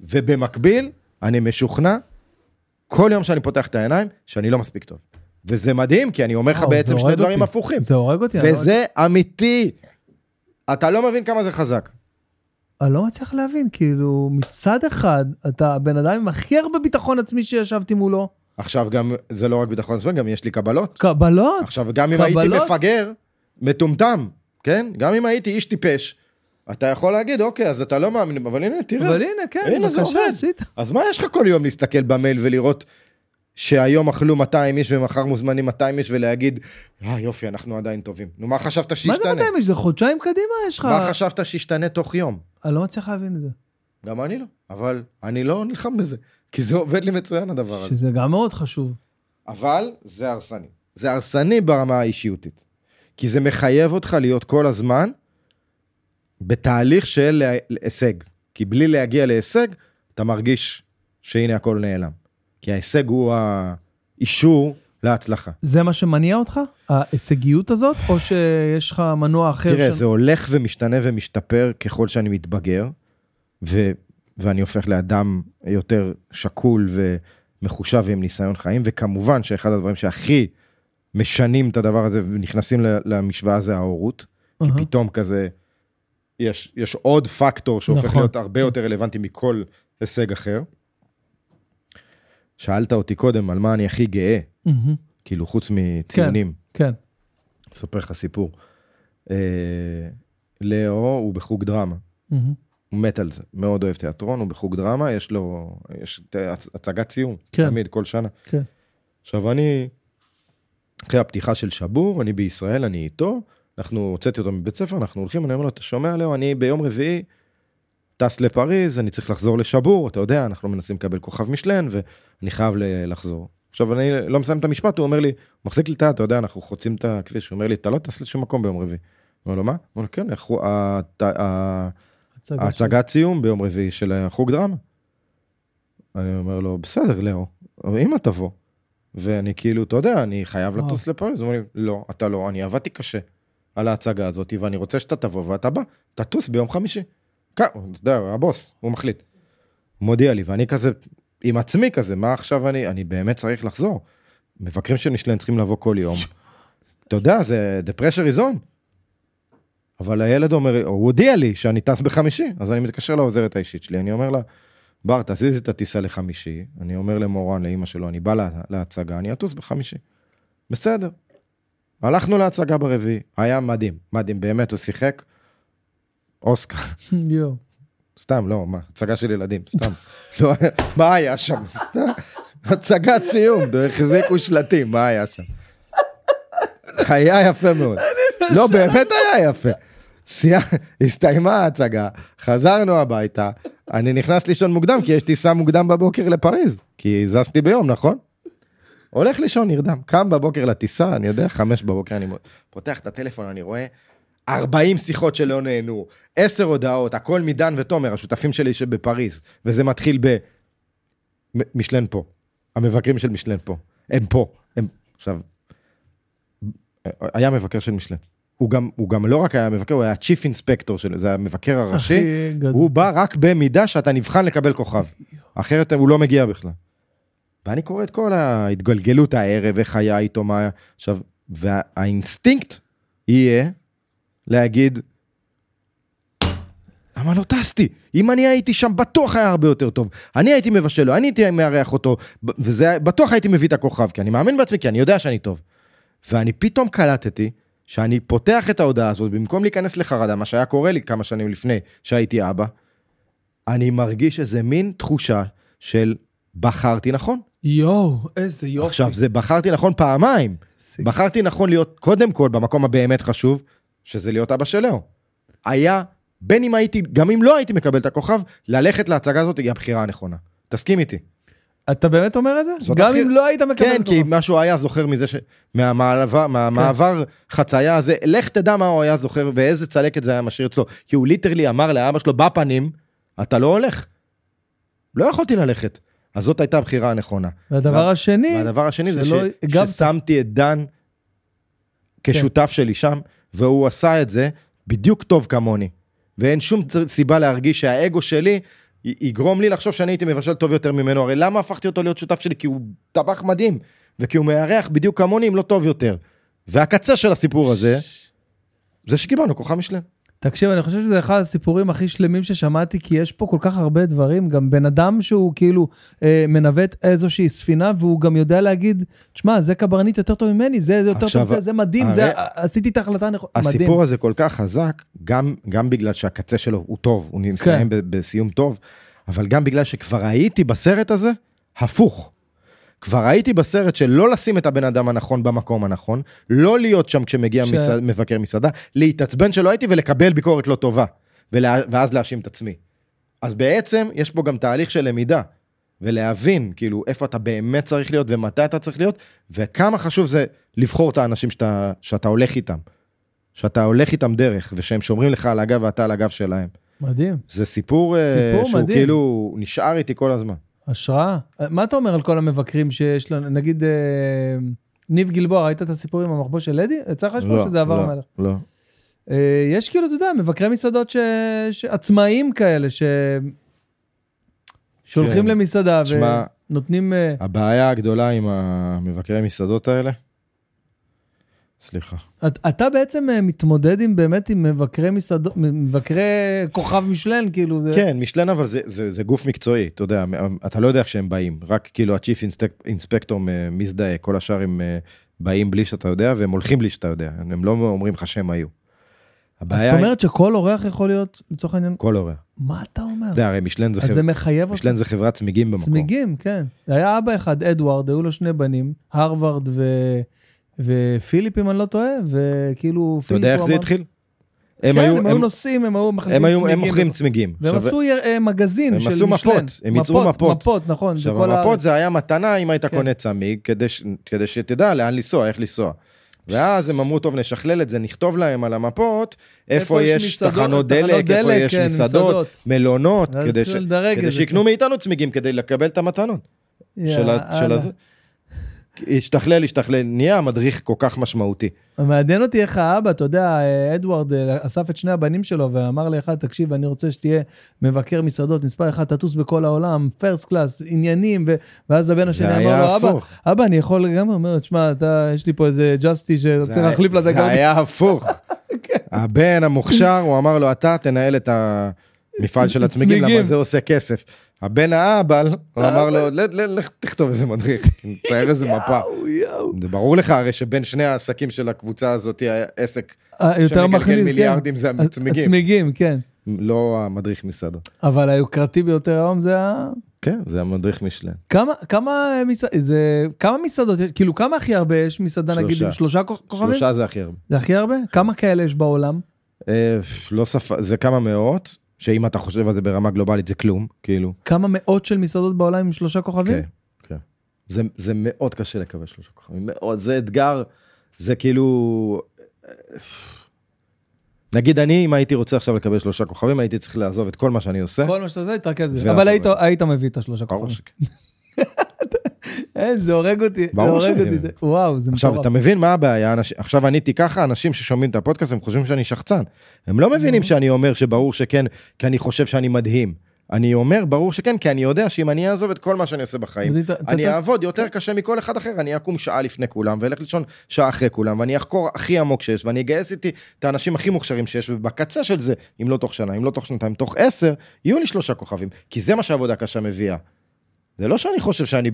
ובמקביל, אני משוכנע, כל יום שאני פותח את העיניים, שאני לא מספיק טוב. וזה מדהים, כי אני אומר לך וואו, בעצם שני דברים. הפוכים. זה הורג אותי. לא- וזה אמיתי. אתה לא מבין כמה זה חזק. אני לא מצליח להבין, כאילו, מצד אחד, אתה הבן אדם עם הכי הרבה ביטחון עצמי שישבתי מולו. עכשיו גם, זה לא רק ביטחון עצמי, גם יש לי קבלות. קבלות. עכשיו, גם אם הייתי קבלות? מפגר, מטומטם, כן? גם אם הייתי איש טיפש, אתה יכול להגיד, אוקיי, אז אתה לא מאמין, אבל הנה, תראה. אבל הנה, כן, הנה, זה עובד. עשית. אז מה יש לך כל יום להסתכל במייל ולראות שהיום אכלו 200 איש ומחר מוזמנים 200 איש ולהגיד, אה יופי, אנחנו עדיין טובים. נו, מה חשבת מה זה שישתנה? 200 איש? זה חודשיים קדימה יש לך. מה חשבת שישתנה תוך יום? אני לא מצליח להבין את זה. גם אני לא, אבל אני לא נלחם בזה, כי זה עובד לי מצוין הדבר הזה. שזה גם מאוד חשוב. אבל זה הרסני. זה הרסני ברמה האישיותית. כי זה מחייב אותך להיות כל הזמן בתהליך של הישג. כי בלי להגיע להישג, אתה מרגיש שהנה הכל נעלם. כי ההישג הוא האישור להצלחה. זה מה שמניע אותך? ההישגיות הזאת? או שיש לך מנוע אחר? תראה, של- זה הולך ומשתנה ומשתפר ככל שאני מתבגר, ו... ואני הופך לאדם יותר שקול ומחושב ועם ניסיון חיים, וכמובן שאחד הדברים שהכי משנים את הדבר הזה ונכנסים למשוואה זה ההורות. כי אהה. פתאום כזה, יש, יש עוד פקטור שהופך נכון. להיות הרבה יותר רלוונטי מכל הישג אחר. שאלת אותי קודם על מה אני הכי גאה, מהמם. כאילו חוץ מציונים. כן. אספר לך סיפור. אה, לאו הוא בחוג דרמה, מהמם. הוא מת על זה, מאוד אוהב תיאטרון, הוא בחוג דרמה, יש לו, יש הצגת סיום, כן. תמיד, כל שנה. כן. עכשיו אני, אחרי הפתיחה של שבור, אני בישראל, אני איתו, אנחנו, הוצאתי אותו מבית ספר, אנחנו הולכים, אני אומר לו, אתה שומע לאו, אני ביום רביעי טס לפריז, אני צריך לחזור לשבור, אתה יודע, אנחנו מנסים לקבל כוכב משלן, ואני חייב לחזור. עכשיו אני לא מסיים את המשפט, הוא אומר לי, הוא מחזיק לי את היד, אתה יודע, אנחנו חוצים את הכביש, הוא אומר לי, אתה לא טס לשום מקום ביום רביעי. אני אומר לו, מה? הוא אומר, כן, הוא- ה- ה- ההצגת סיום ביום רביעי של החוג דרמה. אני אומר לו, בסדר, לאו, אבל אמא תבוא. ואני כאילו, אתה יודע, אני חייב. לטוס לפריז. הוא אומר לי, לא, אתה לא, אני עבדתי קשה על ההצגה הזאת, ואני רוצה שאתה תבוא ואתה בא, תטוס ביום חמישי. כן, אתה יודע, הבוס, הוא מחליט. מודיע לי, ואני כזה, עם עצמי כזה, מה עכשיו אני, אני באמת צריך לחזור. מבקרים של משלן צריכים לבוא כל יום. אתה יודע, זה the pressure is on. אבל הילד אומר, הוא הודיע לי שאני טס בחמישי, אז אני מתקשר לעוזרת האישית שלי, אני אומר לה, בר, תזיזי את הטיסה לחמישי, אני אומר למורן, לאימא שלו, אני בא לה, להצגה, אני אטוס בחמישי. בסדר. הלכנו להצגה ברביעי, היה מדהים, מדהים, באמת, הוא שיחק אוסקר. יואו. סתם, לא, מה, הצגה של ילדים, סתם. לא, מה היה שם? הצגת סיום, החזיקו שלטים, מה היה שם? היה יפה מאוד. לא, באמת היה יפה. סייע- הסתיימה ההצגה, חזרנו הביתה, אני נכנס לישון מוקדם, כי יש טיסה מוקדם בבוקר לפריז, כי זזתי ביום, נכון? הולך לישון, נרדם, קם בבוקר לטיסה, אני יודע, חמש בבוקר, אני פותח את הטלפון, אני רואה 40 שיחות שלא נהנו, 10 הודעות, הכל מדן ותומר, השותפים שלי שבפריז, וזה מתחיל ב... משלן פה, המבקרים של משלן פה, הם פה, הם... עכשיו, היה מבקר של משלן. הוא גם, הוא גם לא רק היה מבקר, הוא היה צ'יפ אינספקטור של זה המבקר הראשי. הוא בא רק במידה שאתה נבחן לקבל כוכב, אחרת הוא לא מגיע בכלל. ואני קורא את כל ההתגלגלות הערב, איך היה איתו, מה היה, עכשיו, והאינסטינקט יהיה להגיד, למה לא טסתי? אם אני הייתי שם, בטוח היה הרבה יותר טוב. אני הייתי מבשל לו, אני הייתי מארח אותו, וזה, בטוח הייתי מביא את הכוכב, כי אני מאמין בעצמי, כי אני יודע שאני טוב. ואני פתאום קלטתי שאני פותח את ההודעה הזאת, במקום להיכנס לחרדה, מה שהיה קורה לי כמה שנים לפני שהייתי אבא, אני מרגיש איזה מין תחושה של בחרתי נכון. יואו, איזה יופי. עכשיו, זה בחרתי נכון פעמיים. זה- בחרתי נכון להיות קודם כל במקום הבאמת חשוב, שזה להיות אבא של לאו. היה, בין אם הייתי, גם אם לא הייתי מקבל את הכוכב, ללכת להצגה הזאת היא הבחירה הנכונה. תסכים איתי. אתה באמת אומר את זה? גם הבחיר- אם לא היית מקבל כן, את כי הכוכב. משהו היה זוכר מזה ש... מהמעבר, מהמעבר חצייה הזה, לך תדע מה הוא היה זוכר ואיזה צלקת זה היה משאיר אצלו. כי הוא ליטרלי אמר לאבא שלו בפנים, אתה לא הולך. לא יכולתי ללכת. אז זאת הייתה הבחירה הנכונה. והדבר השני, והדבר השני זה ש... הגבת. ששמתי את דן כשותף שלי שם, והוא עשה את זה בדיוק טוב כמוני. ואין שום סיבה להרגיש שהאגו שלי יגרום לי לחשוב שאני הייתי מבשל טוב יותר ממנו. הרי למה הפכתי אותו להיות שותף שלי? כי הוא טבח מדהים, וכי הוא מארח בדיוק כמוני אם לא טוב יותר. והקצה של הסיפור הזה, זה שקיבלנו כוכב משלם. תקשיב, אני חושב שזה אחד הסיפורים הכי שלמים ששמעתי, כי יש פה כל כך הרבה דברים. גם בן אדם שהוא כאילו אה, מנווט איזושהי ספינה, והוא גם יודע להגיד, תשמע, זה קברניט יותר טוב ממני, זה זה יותר עכשיו, טוב, זה, זה מדהים, הרי- זה, עשיתי את ההחלטה הנכונה, מדהים. הסיפור הזה כל כך חזק, גם, גם בגלל שהקצה שלו הוא טוב, הוא מסתיים כן. בסיום טוב, אבל גם בגלל שכבר הייתי בסרט הזה, הפוך. כבר הייתי בסרט של לא לשים את הבן אדם הנכון במקום הנכון, לא להיות שם כשמגיע ש-. מסעד, מבקר מסעדה, להתעצבן שלא הייתי ולקבל ביקורת לא טובה, ולה... ואז להאשים את עצמי. אז בעצם יש פה גם תהליך של למידה, ולהבין כאילו איפה אתה באמת צריך להיות ומתי אתה צריך להיות, וכמה חשוב זה לבחור את האנשים שאתה, שאתה הולך איתם. שאתה הולך איתם דרך, ושהם שומרים לך על הגב ואתה על הגב שלהם. מדהים, זה סיפור, אה, סיפור שהוא מדהים. כאילו נשאר איתי כל הזמן. השראה. אה, מה אתה אומר על כל המבקרים שיש לנו, נגיד, אה, ניב גלבוע, ראית את הסיפור עם המחבוא של לדי? יצא לך לשמוע שזה עבר לא, המלך. לא. אה, יש כאילו, אתה יודע, מבקרי מסעדות ש... ש... עצמאיים כאלה, ש... שהולכים כן. למסעדה תשמע, ונותנים... אה, הבעיה הגדולה עם המבקרי מסעדות האלה, סליחה. את- אתה בעצם אה, מתמודד עם באמת עם מבקרי מסעדות, מבקרי כוכב משלן, כאילו, זה... כן, משלן אבל זה, זה, זה גוף מקצועי, אתה יודע, אתה לא יודע איך שהם באים, רק כאילו הצ'יפ אינספקטור מזדהה, כל השאר הם אה, באים בלי שאתה יודע, והם הולכים בלי שאתה יודע, הם לא אומרים לך שהם היו. אז הבעיה זאת היא, אומרת שכל אורח יכול להיות, לצורך העניין, כל הורה. מה אתה אומר? אתה יודע, הרי משלן זה, אז חבר... זה מחייב אותך. משלן זה חברת צמיגים במקום. צמיגים, כן. היה אבא אחד, אדוארד, היו לו שני בנים, הרווארד ו... ופיליפ, אם אני לא טועה, וכאילו, אתה יודע איך זה התחיל? הם כן, היו, הם היו הם, נוסעים, הם היו מחליפים הם צמיגים. הם מוכרים צמיגים. והם עשו אה, מגזין הם של עשו משלן. מפות, הם ייצרו מפות. מפות, נכון, עכשיו המפות. זה היה מתנה אם היית כן. קונה צמיג, כדי, שתדע לאן לנסוע, איך לנסוע. ואז הם אמרו, טוב, נשכלל את זה, נכתוב להם על המפות, איפה יש תחנות דלק, איפה יש כן, מסעדות. מלונות, כדי. שיקנו מאיתנו צמיגים כדי לקבל את המתנות. של. הזה. השתכלל, השתכלל, נהיה המדריך כל כך משמעותי. מעניין אותי איך האבא, אתה יודע, אדוארד אה, אסף את שני הבנים שלו ואמר לאחד, תקשיב, אני רוצה שתהיה מבקר מסעדות, מספר אחד, תטוס בכל העולם, פרסט קלאס, עניינים, ו... ואז הבן השני אמר לו, אבא. אבא, אני יכול הוא אומר, תשמע, אתה, יש לי פה איזה ג'אסטי שרוצה להחליף לזה זה גם. היה הפוך. כן. הבן המוכשר, הוא אמר לו, אתה תנהל את המפעל של הצמיגים, צמיגים. למה זה עושה כסף. הבן האבל, הוא אמר לו, "ל- ל- לך תכתוב איזה מדריך, תצייר איזה מפה. זה ברור לך הרי שבין שני העסקים של הקבוצה הזאת, העסק אה, יותר שמגלגל כן. מיליארדים זה הצמיגים. הצמיגים, כן. לא המדריך מסעדות. אבל היוקרתי ביותר היום זה ה... כן, זה המדריך משלן. כמה, כמה, מס... זה... כמה מסעדות? כאילו כמה הכי הרבה יש מסעדה נגיד. עם שלושה כוכ- כוכבים? שלושה זה הכי הרבה. זה הכי הרבה? כמה כאלה יש בעולם? אה, לא ספ... זה כמה מאות, שאם אתה חושב על זה ברמה גלובלית זה כלום, כאילו. כמה מאות של מסעדות בעולם עם שלושה כוכבים? כן, כן. זה, זה מאוד קשה לקבל שלושה כוכבים, מאוד, זה אתגר, זה כאילו... נגיד אני, אם הייתי רוצה עכשיו לקבל שלושה כוכבים, הייתי צריך לעזוב את כל מה שאני עושה. כל מה שאתה יודע, תתרכז בזה. אבל היית. היית מביא את השלושה כוכבים. אין, זה הורג אותי, זה הורג אותי. זה- וואו, זה עכשיו, מטורף. אתה מבין מה הבעיה? אנש... עכשיו עניתי ככה, אנשים ששומעים את הפודקאסט, הם חושבים שאני שחצן. הם לא מבינים שאני אומר שברור שכן, כי אני חושב שאני מדהים. אני אומר ברור שכן, כי אני יודע שאם אני אעזוב את כל מה שאני עושה בחיים, אני אעבוד יותר קשה מכל אחד אחר, אני אקום שעה לפני כולם, ואלך לישון שעה אחרי כולם, ואני אחקור הכי עמוק שיש, ואני אגייס איתי את האנשים הכי מוכשרים שיש, ובקצה של זה, אם לא תוך שנה, אם לא תוך שנתיים, תוך עשר, יהיו לי שלושה כוכבים, כי זה מה שעבודה קשה מביאה. זה לא שאני חושב שאני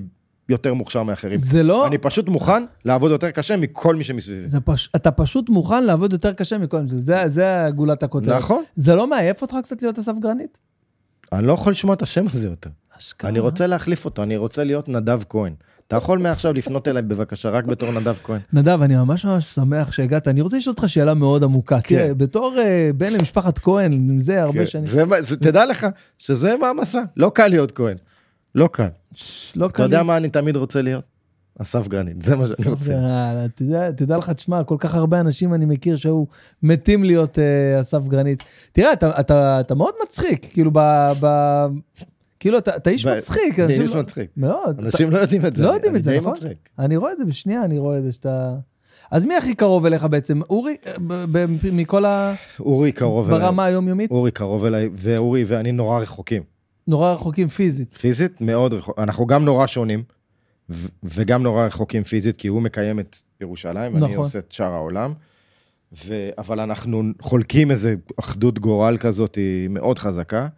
יותר מוכשר מאחרים, זה לא, אני פשוט מוכן לעבוד יותר קשה מכל מי שמסביבי. זה פש... אתה פשוט מוכן לעבוד יותר קשה מכל זה, זה, זה גולת הכותרת. נכון. זה לא מעייף אותך קצת להיות אסף גרנית? אני לא יכול לשמוע את השם הזה יותר. אשכרה. אני רוצה להחליף אותו, אני רוצה להיות נדב כהן. אתה יכול מעכשיו לפנות אליי בבקשה רק בתור נדב כהן. נדב, אני ממש ממש שמח שהגעת. אני רוצה לשאול אותך שאלה מאוד עמוקה. תראה, בתור אה, בן למשפחת כהן, זה הרבה כן, שנים. זה מה- זה- תדע לך שזה מעמסה, לא קל להיות כהן. לא קל. לא אתה קל יודע לי. מה אני תמיד רוצה להיות? אסף גרנית, זה מה שאני רוצה. תדע, תדע לך, תשמע, כל כך הרבה אנשים אני מכיר שהיו מתים להיות אה, אסף גרנית. תראה, אתה, אתה, אתה מאוד מצחיק, כאילו, ב... ב... כאילו, אתה, אתה איש מצחיק. אני איש לא- מצחיק. מאוד. אתה- אנשים לא יודעים את זה. לא אני- יודעים את זה, אני די נכון? מצחיק. אני רואה את זה בשנייה, אני רואה את זה שאתה... אז מי הכי קרוב אליך בעצם? אורי? אה, מכל ה... אורי קרוב אליי. ברמה היומיומית? אורי קרוב אליי, ואורי ואני נורא רחוקים. נורא רחוקים פיזית. פיזית מאוד רחוק, אנחנו גם נורא שונים, ו- וגם נורא רחוקים פיזית, כי הוא מקיים את ירושלים, ואני נכון. עושה את שאר העולם. ו... אבל אנחנו חולקים איזה אחדות גורל כזאת היא מאוד חזקה.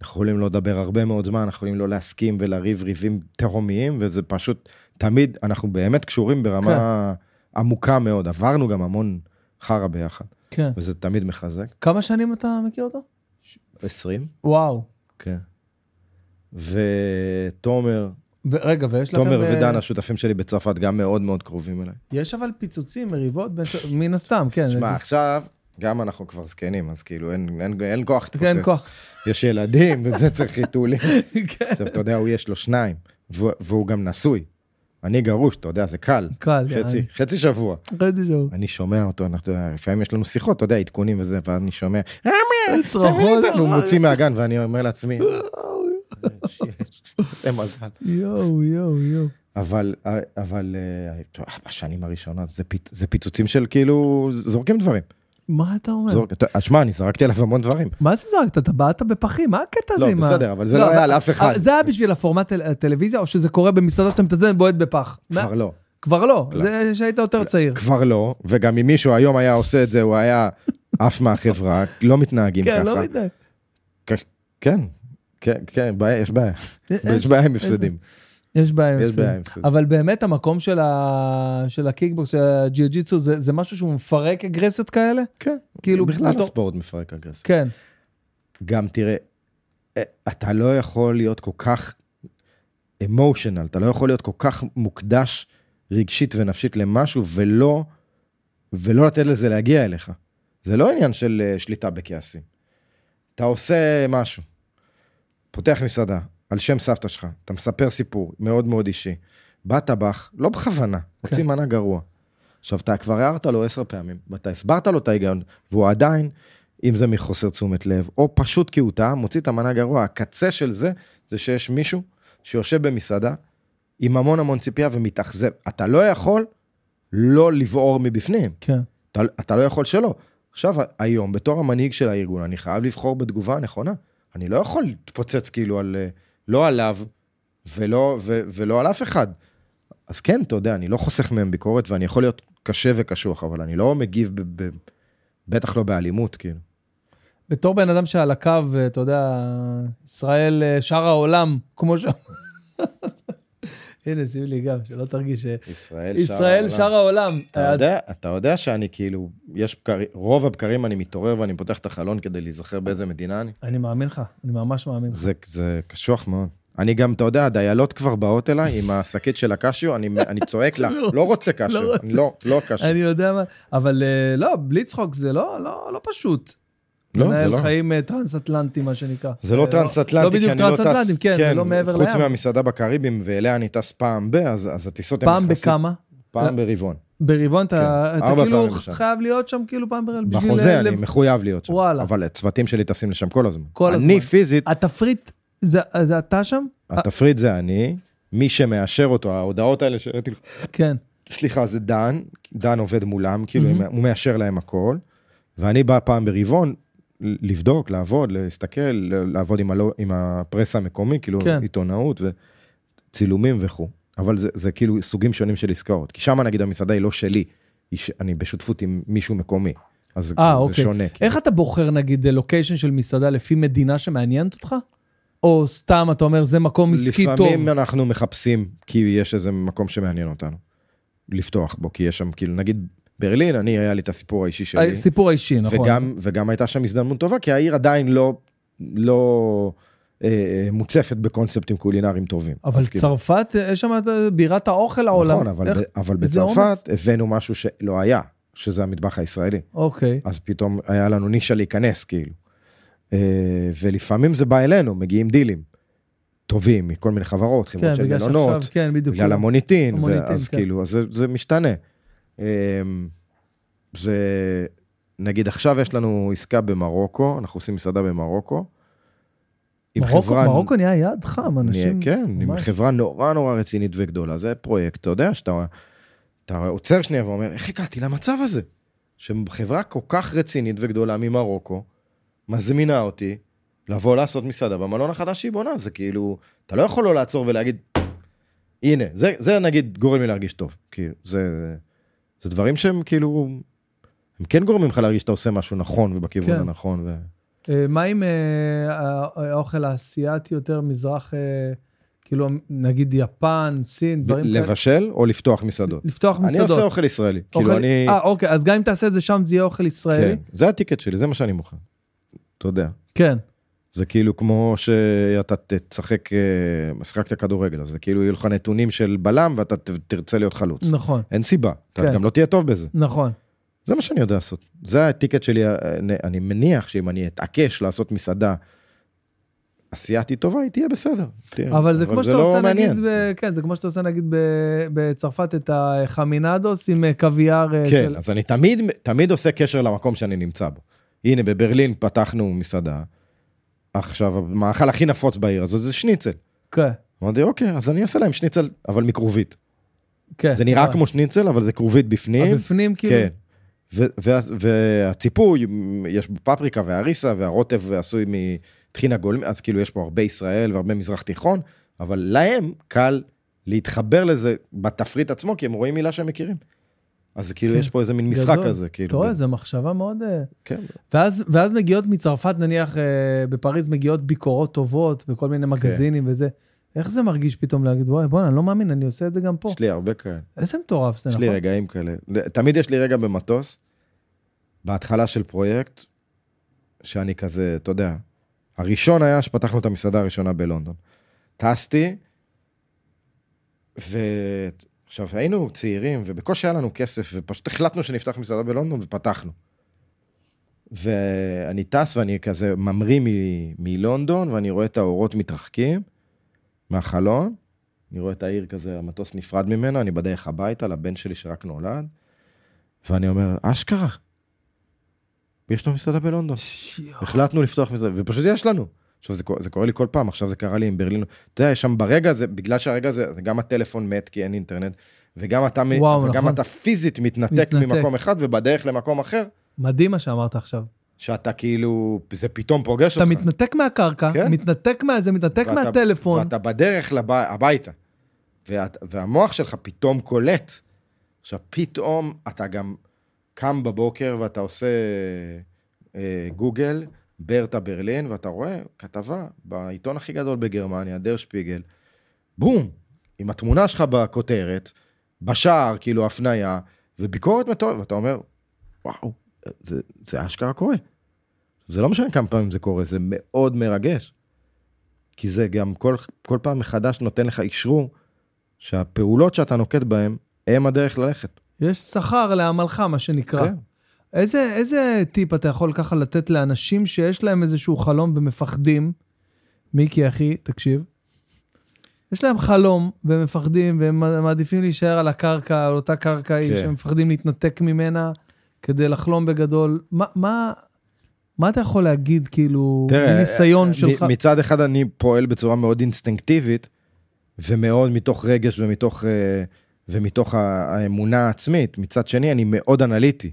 אנחנו יכולים לא לדבר הרבה מאוד זמן, אנחנו יכולים לא להסכים ולריב ריבים תהומיים, וזה פשוט, תמיד, אנחנו באמת קשורים ברמה עמוקה מאוד. עברנו גם המון חרא ביחד, כן. וזה תמיד מחזק. כמה שנים אתה מכיר אותו? 20, וואו. כן. ותומר, ורגע, ויש לכם... תומר אה, ודן, השותפים שלי בצרפת, גם מאוד מאוד קרובים אליי. יש אבל פיצוצים, מריבות, מן הסתם, כן. שמע, עכשיו, גם אנחנו כבר זקנים, אז כאילו אין, אין, אין כוח כן, אין כוח. יש ילדים, וזה צריך חיתולים. כן. עכשיו, אתה יודע, הוא יש לו שניים, והוא, גם נשוי. אני גרוש, אתה יודע, זה קל. קל. חצי, חצי שבוע. חצי שעות. אני שומע אותו, אנחנו, לפעמים יש לנו שיחות, אתה יודע, עדכונים וזה, ואז אני שומע, צרחות. והוא מוציא מהגן, ואני אומר לעצמי, זה מזל. יואו, יואו, יואו. אבל, אבל אה, בשנים הראשונות זה, פיצ... זה פיצוצים של כאילו, זורקים דברים. מה אתה אומר? זורק, אתה- שמע, אני זרקתי עליו המון דברים. מה זה זרקת? אתה בעט בפחים? מה הקטע הזה? לא, בסדר, אבל זה לא היה אבל- לאף אחד. זה היה בשביל הפורמט טל- הטלוויזיה, או שזה קורה במסעדה שאתה מתעצבן בועט בפח? כבר לא. כבר לא, לא. זה שהיית יותר צעיר. כבר לא, וגם אם מישהו היום היה עושה את זה, הוא היה עף מהחברה, לא מתנהגים כן, ככה. לא מתנהג. כן, כן, כן, בעיה, יש בעיה. יש בעיה עם הפסדים. יש בעיה. עם הפסדים. אבל באמת המקום של, ה... של הקיקבוקס, של הג'יוג'יצו, זה, זה משהו שהוא מפרק אגרסיות כאלה? כן, כאילו, בכלל בתור- הספורט מפרק אגרסיה. כן. גם תראה, אה, אתה לא יכול להיות כל כך אמושיונל, אתה לא יכול להיות כל כך מוקדש רגשית ונפשית למשהו ולא, ולא לתת לזה להגיע אליך. זה לא עניין של אה, שליטה בכעסים. אתה עושה משהו, פותח מסעדה על שם סבתא שלך, אתה מספר סיפור מאוד מאוד אישי. בא טבח, לא בכוונה, מוציא מנה גרוע. עכשיו, אתה כבר הערת לו עשר פעמים, ואתה הסברת לו את ההיגיון, והוא עדיין, אם זה מחוסר תשומת לב, או פשוט כי הוא טעה, מוציא את המנה גרוע. הקצה של זה, זה שיש מישהו שיושב במסעדה עם המון המון ציפייה ומתאכזב. אתה לא יכול לא לבעור מבפנים, כן. אתה, אתה לא יכול שלא. עכשיו, היום, בתור המנהיג של הארגון, אני חייב לבחור בתגובה הנכונה. אני לא יכול להתפוצץ כאילו על, אה, לא עליו ולא, ו, ולא על אף אחד. אז כן, אתה יודע, אני לא חוסך מהם ביקורת ואני יכול להיות קשה וקשוח, אבל אני לא מגיב, ב, ב, בטח לא באלימות, כאילו. בתור בן אדם שעל הקו, אתה יודע, ישראל, אה, שאר העולם, כמו ש... הנה, שים לי גם, שלא תרגיש ש... ישראל, ישראל, שאר העולם. אתה יודע, אתה יודע שאני כאילו, יש בקרים, רוב הבקרים אני מתעורר ואני פותח את החלון כדי להיזכר באיזה מדינה אני. אני מאמין לך, אני ממש מאמין לך. זה, זה קשוח מאוד. אני גם, אתה יודע, הדיילות כבר באות אליי עם השקית של הקשיו, אני, אני צועק לה, לא רוצה קשיו, לא לא, לא קשיו. אני יודע מה, אבל אה, לא, בלי צחוק, זה לא, לא, לא פשוט. לא, זה לא. חיים אה, טרנס-אטלנטיים, מה שנקרא. זה לא אה, טרנס-אטלנטי, לא בדיוק אני לא טס, טרנס-אטלנטיים, כן, זה לא מעבר לים. חוץ מהמסעדה בקריבים, ואליה אני טס פעם ב, אז, הטיסות הן פעם בכמה? פעם ברבעון. ברבעון אתה כן, כאילו. חייב להיות שם כאילו פעם ברבעון. בחוזה לב- אני מחויב להיות שם. וואלה. אבל הצוותים שלי טסים לשם כל הזמן. כל אני הזמן. פיזית, התפריט, זה זה אתה שם? התפריט זה אני, מי שמאשר אותו, ההודעות האלה שהראיתי לך, כן. סליחה, זה דן, דן עובד מולם, כאילו. הוא מאשר להם הכל, ואני בא פעם ברבעון לבדוק, לעבוד, להסתכל, לעבוד עם, הלא, עם הפרס המקומי, כאילו כן. עיתונאות וצילומים וכו'. אבל זה, זה כאילו סוגים שונים של עסקאות. כי שם נגיד המסעדה היא לא שלי, היא ש... אני בשותפות עם מישהו מקומי. אז זה, אה, זה אוקיי. שונה. כאילו. איך אתה בוחר נגיד לוקיישן של מסעדה לפי מדינה שמעניינת אותך? או סתם אתה אומר זה מקום עסקי טוב? לפעמים אנחנו מחפשים, כי יש איזה מקום שמעניין אותנו. לפתוח בו, כי יש שם, כאילו, נגיד ברלין, אני, היה לי את הסיפור האישי שלי. הסיפור האישי, נכון. וגם, וגם הייתה שם הזדמנות טובה, כי העיר עדיין לא, לא אה, אה, מוצפת בקונספטים קולינריים טובים. אבל אז כאילו- צרפת, יש שם את בירת האוכל העולם. נכון, אבל, איך- אבל בצרפת אומץ. הבאנו משהו שלא היה, שזה המטבח הישראלי. אוקיי. אז פתאום היה לנו נישה להיכנס, כאילו. אה, ולפעמים זה בא אלינו, מגיעים דילים טובים מכל מיני חברות, חברות כן, של מלונות. כן, בדיוק. בגלל המוניטין, המוניטין, ואז כן. כאילו, אז זה, זה משתנה. אמ, זה, נגיד עכשיו יש לנו עסקה במרוקו, אנחנו עושים מסעדה במרוקו. עם מרוקו, חברה- מרוקו נהיה יעד חם, אנשים... נהיה- כן, עם ממש. חברה נורא נורא רצינית וגדולה, זה פרויקט, אתה יודע, שאתה אתה עוצר שנייה ואומר, איך הגעתי למצב הזה? שחברה כל כך רצינית וגדולה ממרוקו, מזמינה אותי לבוא לעשות מסעדה במלון החדש שהיא בונה, זה כאילו, אתה לא יכול לא לעצור ולהגיד, הנה, זה, זה נגיד גורם לי להרגיש טוב, כי זה, זה דברים שהם כאילו, הם כן גורמים לך להרגיש שאתה עושה משהו נכון ובכיוון כן. הנכון. ו... אה, מה עם אה, האוכל האסייתי יותר מזרח, אה, כאילו נגיד יפן, סין, דברים כאלה? לבשל או לפתוח מסעדות? לפתוח אני מסעדות. עושה אוכל ישראלי, כאילו אוכל- אני... אה, אוקיי, אז גם אם תעשה את זה שם, זה יהיה אוכל ישראלי? כן, זה הטיקט שלי, זה מה שאני מוכר. אתה יודע. כן. זה כאילו כמו שאתה תשחק, אה, משחקת כדורגל, אז זה כאילו יהיו לך נתונים של בלם ואתה תרצה להיות חלוץ. נכון, אין סיבה, אתה כן. גם לא תהיה טוב בזה. נכון. זה מה שאני יודע לעשות. זה הטיקט שלי, אה, אני מניח שאם אני אתעקש לעשות מסעדה אסיאתית טובה, היא תהיה בסדר. תהיה- אבל זה כמו שאתה לא עושה נגיד, מעניין. ב- כן, זה כמו שאתה עושה נגיד ב- בצרפת את החמינדוס עם אה, קוויאר כן, של... אז אני תמיד, תמיד עושה קשר למקום שאני נמצא בו. הנה, בברלין פתחנו מסעדה, עכשיו, המאכל הכי נפוץ בעיר הזאת זה שניצל. כן, אמרתי, אוקיי, אז אני אעשה להם שניצל, אבל מכרובית. כן. זה נראה נכון. כמו שניצל, אבל זה כרובית בפנים. בפנים כאילו? כן. והציפוי, יש בו פפריקה והריסה, והרוטב עשוי מטחינה גולמי, אז כאילו יש פה הרבה ישראל והרבה מזרח תיכון, אבל להם קל להתחבר לזה בתפריט עצמו, כי הם רואים מילה שהם מכירים. אז כאילו כן. יש פה איזה מין משחק גדול. כזה, כאילו. אתה רואה, זו מחשבה מאוד... אה, כן. ואז, ואז מגיעות מצרפת, נניח, אה, בפריז מגיעות ביקורות טובות בכל מיני מגזינים וזה. איך זה מרגיש פתאום להגיד, וואי, בוא'נה, אני לא מאמין, אני עושה את זה גם פה. יש לי הרבה כאלה. איזה מטורף זה, יש נכון? לי רגעים כאלה. תמיד יש לי רגע במטוס, בהתחלה של פרויקט, שאני כזה, אתה יודע, הראשון היה שפתחנו את המסעדה הראשונה בלונדון. טסתי, ועכשיו היינו צעירים, ובקושי היה לנו כסף, ופשוט החלטנו שנפתח מסעדה בלונדון ופתחנו. ואני טס ואני כזה ממריא מ- מלונדון, ואני רואה את האורות מתרחקים מהחלון, אני רואה את העיר כזה, המטוס נפרד ממנו, אני בדרך הביתה לבן שלי שרק נולד, ואני אומר, אשכרה, יש לנו מסעדה בלונדון. שיו. החלטנו לפתוח מסעדה, ופשוט יש לנו. עכשיו, זה, זה קורה לי כל פעם, עכשיו זה קרה לי עם ברלין. אתה יודע, שם ברגע הזה, בגלל שהרגע הזה, זה גם הטלפון מת כי אין אינטרנט, וגם אתה, וואו, וגם נכון. אתה פיזית מתנתק, מתנתק. ממקום אחד ובדרך למקום אחר, מדהים מה שאמרת עכשיו. שאתה כאילו, זה פתאום פוגש אתה אותך. מתנתק מהקרקע, כן. מתנתק מהזה, מתנתק ואתה- מהטלפון. ואתה בדרך לב... הביתה. ואת... והמוח שלך פתאום קולט. עכשיו, פתאום אתה גם קם בבוקר ואתה עושה אה, גוגל, ברטה ברלין, ואתה רואה כתבה בעיתון הכי גדול בגרמניה, דר שפיגל, בום, עם התמונה שלך בכותרת, בשער, כאילו הפנייה, וביקורת מטורפת, ואתה אומר, וואו, זה, זה אשכרה קורה. זה לא משנה כמה פעמים זה קורה, זה מאוד מרגש. כי זה גם כל, כל פעם מחדש נותן לך אישרור שהפעולות שאתה נוקט בהן, הם הדרך ללכת. יש שכר לעמלך, מה שנקרא. כן. איזה, איזה טיפ אתה יכול ככה לתת לאנשים שיש להם איזשהו חלום ומפחדים? מיקי, אחי, תקשיב. יש להם חלום והם מפחדים והם מעדיפים להישאר על הקרקע, על אותה קרקע כן. שהם מפחדים להתנתק ממנה כדי לחלום בגדול. מה, מה, מה אתה יכול להגיד, כאילו, מניסיון מ- שלך? מצד אחד אני פועל בצורה מאוד אינסטינקטיבית, ומאוד מתוך רגש ומתוך, אה, ומתוך האמונה העצמית. מצד שני, אני מאוד אנליטי.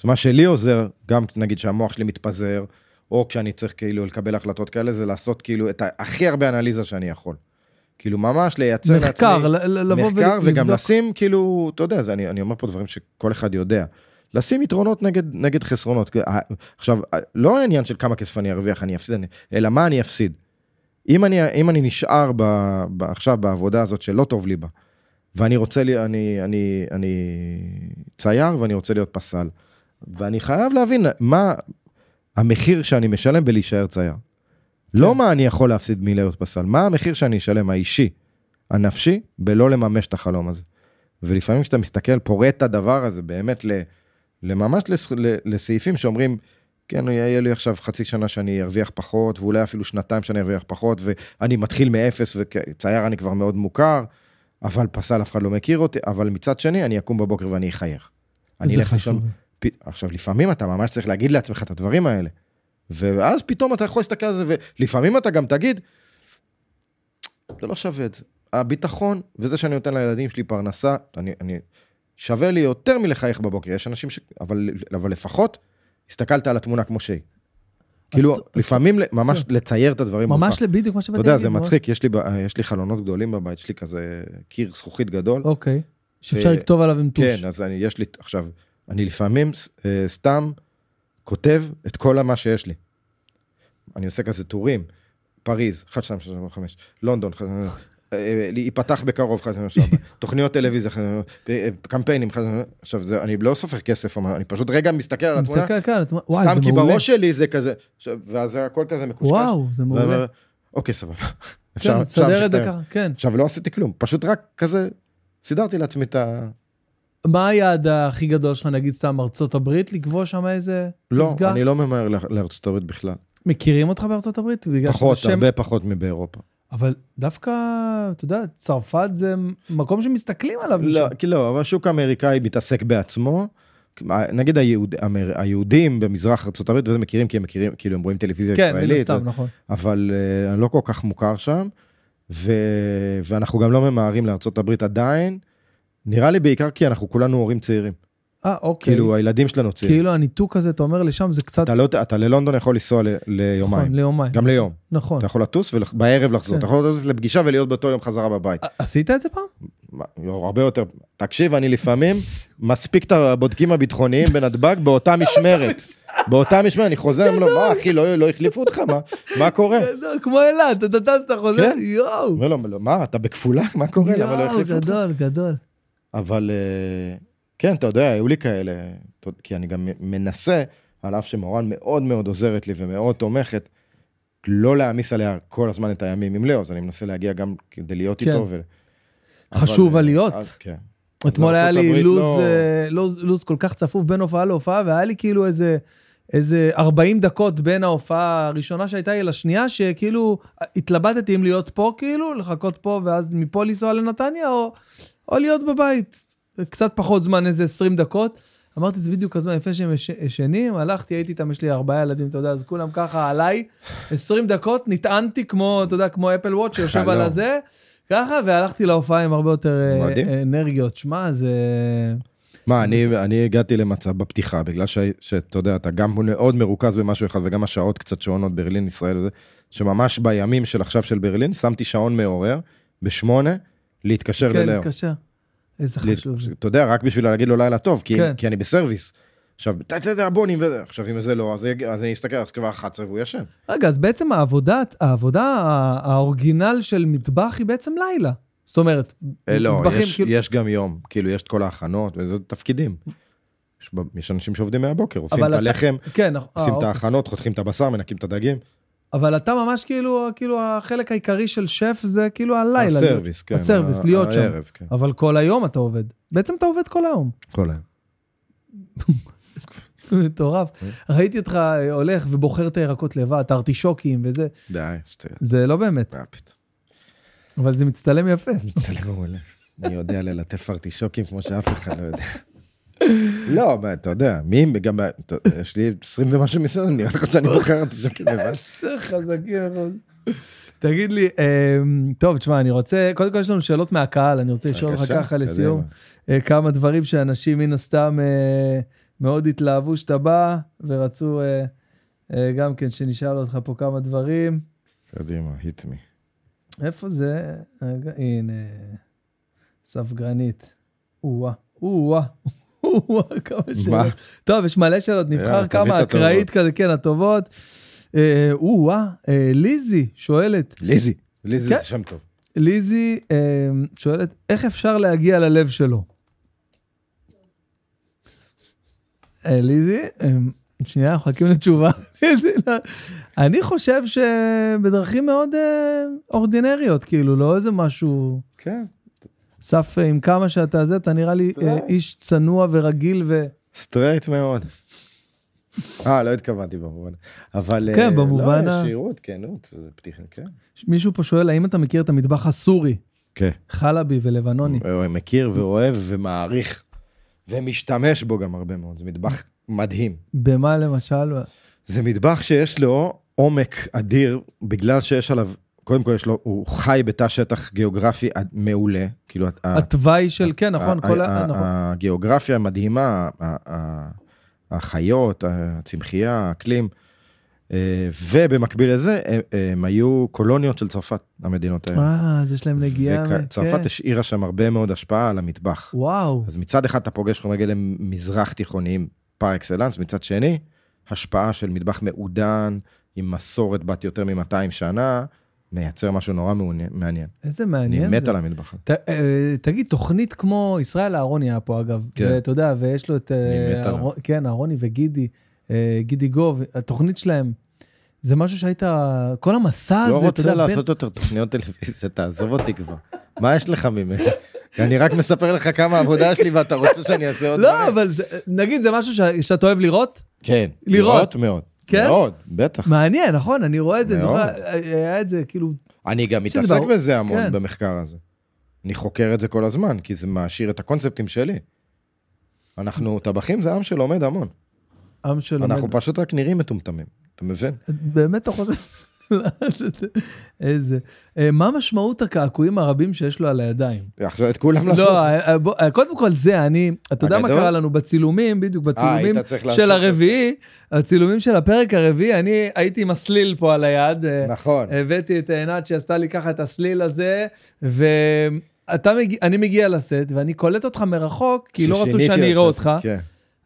אז מה שלי עוזר, גם נגיד שהמוח שלי מתפזר, או כשאני צריך כאילו לקבל החלטות כאלה, זה לעשות כאילו את הכי הרבה אנליזה שאני יכול. כאילו ממש לייצר מחקר, לעצמי... ל- לבוא מחקר וגם ולבדוק. לשים כאילו, אתה יודע, זה, אני, אני אומר פה דברים שכל אחד יודע. לשים יתרונות נגד, נגד חסרונות. עכשיו, לא העניין של כמה כסף אני ארוויח, אני אפסיד, אלא מה אני אפסיד. אם אני, אם אני נשאר ב, ב, עכשיו בעבודה הזאת שלא טוב לי בה, ואני רוצה, לי, אני, אני, אני צייר ואני רוצה להיות פסל, ואני חייב להבין מה המחיר שאני משלם בלהישאר צייר. לא מה אני יכול להפסיד מלהיות פסל, מה המחיר שאני אשלם האישי, הנפשי, בלא לממש את החלום הזה. ולפעמים כשאתה מסתכל, פורט את הדבר הזה באמת ל, לממש לס, ל, לסעיפים שאומרים, כן, יהיה לי עכשיו חצי שנה שאני ארוויח פחות, ואולי אפילו שנתיים שאני ארוויח פחות, ואני מתחיל מאפס, וצייר אני כבר מאוד מוכר, אבל פסל אף אחד לא מכיר אותי, אבל מצד שני, אני אקום בבוקר ואני אחייך. אני אלך לישון. עכשיו, לפעמים אתה ממש צריך להגיד לעצמך את הדברים האלה. ואז פתאום אתה יכול להסתכל על זה, ולפעמים אתה גם תגיד, זה לא שווה את זה. הביטחון, וזה שאני נותן לילדים שלי פרנסה, אני, אני, שווה לי יותר מלחייך בבוקר. יש אנשים ש... אבל, אבל לפחות, הסתכלת על התמונה כמו שהיא. כאילו, לפעמים ממש לצייר את הדברים. ממש מולך. בדיוק מה אתה שבאתי יודע, להגיד. זה ממש. מצחיק, יש לי, ב- יש לי חלונות גדולים בבית, יש לי כזה קיר זכוכית גדול. אוקיי. שאפשר ו- לכתוב עליו עם טוש. כן, אז אני, יש לי, עכשיו, אני לפעמים אה, סתם כותב את כל מה שיש לי. אני עושה כזה טורים, פריז, 1, 2, 3, 4, 5, לונדון, 1, אה, אה, ייפתח בקרוב, 1, 2, 3, 4, תוכניות טלוויזיה, 1, אה, קמפיינים, 1, עכשיו, זה, אני לא סופר כסף, אני פשוט רגע מסתכל על התמונה, וואי, סתם כי. בראש שלי זה כזה, ואז הכל כזה מקושקש. וואו, זה מעולה. אוקיי, סבבה. כן, אפשר תסדר להמשיך את זה היום." ככה, כן. עכשיו, לא עשיתי כלום, פשוט רק כזה, סידרתי לעצמי את ה... מה היעד הכי גדול שלך, נגיד סתם ארצות הברית, לקבוע שם איזה לא, פסגה? אני לא ממהר לארצות הברית בכלל. מכירים אותך בארצות הברית? בגלל פחות, שזה שם- הרבה פחות מבאירופה. אבל דווקא, אתה יודע, צרפת זה מקום שמסתכלים עליו. לא, משם. כי לא, אבל השוק האמריקאי מתעסק בעצמו. נגיד היהוד, אמר, היהודים במזרח ארצות הברית, וזה מכירים כי הם מכירים, כאילו הם רואים טלוויזיה כן, מן ישראלית, הסתם, נכון. אבל uh, אני לא כל כך מוכר שם, ו, ואנחנו גם לא ממהרים לארצות הברית עדיין. נראה לי בעיקר כי אנחנו כולנו הורים צעירים. אה, אוקיי. כאילו, הילדים שלנו צעירים. כאילו הניתוק הזה, אתה אומר לשם, זה קצת... אתה לא- אתה ללונדון יכול לנסוע ל- נכון, ליומיים. ליומיים. גם ליום. נכון. אתה יכול לטוס ובערב לחזור. כן. אתה יכול לטוס לפגישה ולהיות באותו יום חזרה בבית. ע- עשית את זה פעם? לא, הרבה יותר. תקשיב, אני לפעמים מספיק את הבודקים הביטחוניים בנתב"ג באותה משמרת. באותה משמרת, אני חוזר, אומר לו, מה אחי, לא לא החליפו אותך? מה- קורה? כמו אילת, אתה טס, אתה חוזר, כן. יואו. "לא, מה, אתה בכפולה? מה קורה? למה לא החליפו אותך? גדול, גדול. אבל אה, כן, אתה יודע, היו לי כאלה, כי אני גם מנסה, על אף שמורן מאוד מאוד עוזרת לי ומאוד תומכת, לא להעמיס עליה כל הזמן את הימים עם לאו, אז אני מנסה להגיע גם כדי להיות כן. איתו. ו... חשוב אבל, עליות. אז, כן. אתמול היה לי לוז, לא- אה, לוז, לוז כל כך צפוף בין הופעה להופעה, והיה לי כאילו איזה, איזה 40 דקות בין ההופעה הראשונה שהייתה לי לשנייה, שכאילו התלבטתי אם להיות פה כאילו, לחכות פה ואז מפה לנסוע לנתניה, או, או להיות בבית. קצת פחות זמן, איזה 20 דקות. אמרתי, זה בדיוק הזמן לפני שהם יש- ישנים, הלכתי, הייתי איתם, יש לי ארבעה ילדים, אתה יודע, אז כולם ככה עליי, 20 דקות, נטענתי כמו, אתה יודע, כמו אפל וואט שיושב על. הזה, ככה, והלכתי להופעה עם הרבה יותר אה, מדהים. אנרגיות. שמע, זה... מה, אני, אני הגעתי למצב בפתיחה, בגלל ש- שאתה יודע, אתה גם מאוד מרוכז במשהו אחד, וגם השעות קצת שונות, ברלין, ישראל, שממש בימים של עכשיו של ברלין, שמתי שעון מעורר, בשמונה, להתקשר כן, ללאו. להתקשר. איזה חשוב. אתה יודע, רק בשביל להגיד לו לילה טוב, כי, כן. כי אני בסרוויס. עכשיו, אתה יודע, בוא נמדד, עכשיו אם זה לא, אז, אני אסתכל, אז כבר 11 והוא ישן. רגע, אז בעצם העבודה, העבודה האורגינל של מטבח היא בעצם לילה. זאת אומרת, אה, לא, מטבחים, יש, כאילו- יש גם יום, כאילו יש את כל ההכנות, וזה תפקידים. יש, אנשים שעובדים מהבוקר, עושים את הלחם, כן, אה, עושים את אוקיי. ההכנות, חותכים את הבשר, מנקים את הדגים. אבל אתה ממש כאילו, כאילו החלק העיקרי של שף זה כאילו הלילה. הסרוויס, כן. הסרוויס, ה- להיות שם. הערב, כן. אבל כל היום אתה עובד. בעצם אתה עובד כל היום. כל היום. מטורף. ראיתי אותך אה, הולך ובוחר את הירקות לבד, את הארטישוקים וזה, די, שטויות. זה לא באמת, מה פתאום. אבל זה מצטלם יפה. מצטלם מעולה. אני יודע ללטף ארטישוקים כמו שאף אחד לא יודע. לא, מה, אתה יודע, מי, גם, יש לי 20 ומשהו מסוים, נראה לך שאני בוחר ארטישוקים לבד. חזקים מאוד. תגיד לי, אמ, טוב, תשמע, אני רוצה, קודם כל יש לנו שאלות מהקהל, אני רוצה לשאול לך ככה. לסיום, אה, כמה דברים שאנשים מן הסתם אה, מאוד התלהבו שאתה בא, ורצו אה, אה, גם כן שנשאל אותך פה כמה דברים. קדימה, hit me. איפה זה? רגע, הנה, ספגרנית. או-אה, או-אה, כמה שאלות. טוב, יש מלא שאלות, נבחר כמה אקראית. כזה, כן, הטובות. אה, או-אה, אה, ליזי שואלת, ליזי. ליזי כן. זה שם טוב. ליזי אה, שואלת, איך אפשר להגיע ללב שלו? אה, ליזי, אה, שנייה, אנחנו מחכים לתשובה. אני חושב שבדרכים מאוד אה, אורדינריות, כאילו, לא איזה משהו... כן. שף, אה, עם כמה שאתה זה, אתה נראה לי אה, איש צנוע ורגיל ו... סטרייט מאוד. אה, לא התכוונתי במובן. אבל... כן, אה, במובן לא, ה- ישירות, כנות, זה פתיחה, כן. מישהו פה שואל, האם אתה מכיר את המטבח הסורי, כן. חלבי ולבנוני? הוא מכיר ואוהב ומעריך, ומשתמש בו גם הרבה מאוד. זה מטבח מדהים. במה למשל? זה מטבח שיש לו עומק אדיר, בגלל שיש עליו, קודם כל יש לו, הוא חי בתא שטח גיאוגרפי מעולה. כאילו, התוואי של, כן, נכון, כל ה- ה... ה- נכון. הגיאוגרפיה המדהימה, החיות, הצמחייה, האקלים, אה, ובמקביל לזה, הם- הם היו קולוניות של צרפת, המדינות האלה. אה, אז יש להם נגיעה. מ- צרפת כן. השאירה שם הרבה מאוד השפעה על המטבח. וואו, אז מצד אחד אתה פוגש חומרי גלם מזרח תיכוניים פר אקסלנס, מצד שני, השפעה של מטבח מעודן, עם מסורת בת יותר מ-200 שנה, מייצר משהו נורא מעניין. איזה אני מעניין מת זה. על המטבח. ת- אה, תגיד, תוכנית כמו ישראל אהרוני היה פה אגב, כן. ואתה יודע, ויש לו את... אה, אני מת עליו. כן, אהרוני וגידי, אה, גידי גוב, התוכנית שלהם, זה משהו שהיית, כל המסע הזה, לא אתה רוצה יודע, בין- לעשות יותר תוכניות טלוויזיה, תעזוב אותי כבר. מה יש לך ממני? אני רק מספר לך כמה עבודה יש לי ואתה רוצה שאני אעשה עוד דברים. לא, אבל נגיד זה משהו שאתה אוהב לראות? כן. לראות מאוד. כן? מאוד, בטח. מעניין, נכון? אני רואה את זה. זוכר, היה את זה, כאילו, אני גם מתעסק. בזה המון כן. במחקר הזה. אני חוקר את זה כל הזמן, כי זה מעשיר את הקונספטים שלי. אנחנו, טבחים זה עם שלומד המון. עם שלומד. אנחנו פשוט רק נראים מטומטמים, אתה מבין? באמת אתה חושב? איזה. אה, מה משמעות הקעקועים הרבים שיש לו על הידיים? עכשיו את כולם לעשות. לא, בוא, אה, קודם כל זה, אני, אתה יודע מה? קרה לנו בצילומים, בדיוק בצילומים לעשות של. הרביעי, הצילומים של הפרק הרביעי, אני הייתי עם הסליל פה על היד. נכון. הבאתי את עינת שעשתה לי ככה את הסליל הזה, ואתה מגיע, אני מגיע לסט, ואני קולט אותך מרחוק, כי לא רצו שאני אראה אותך. כן.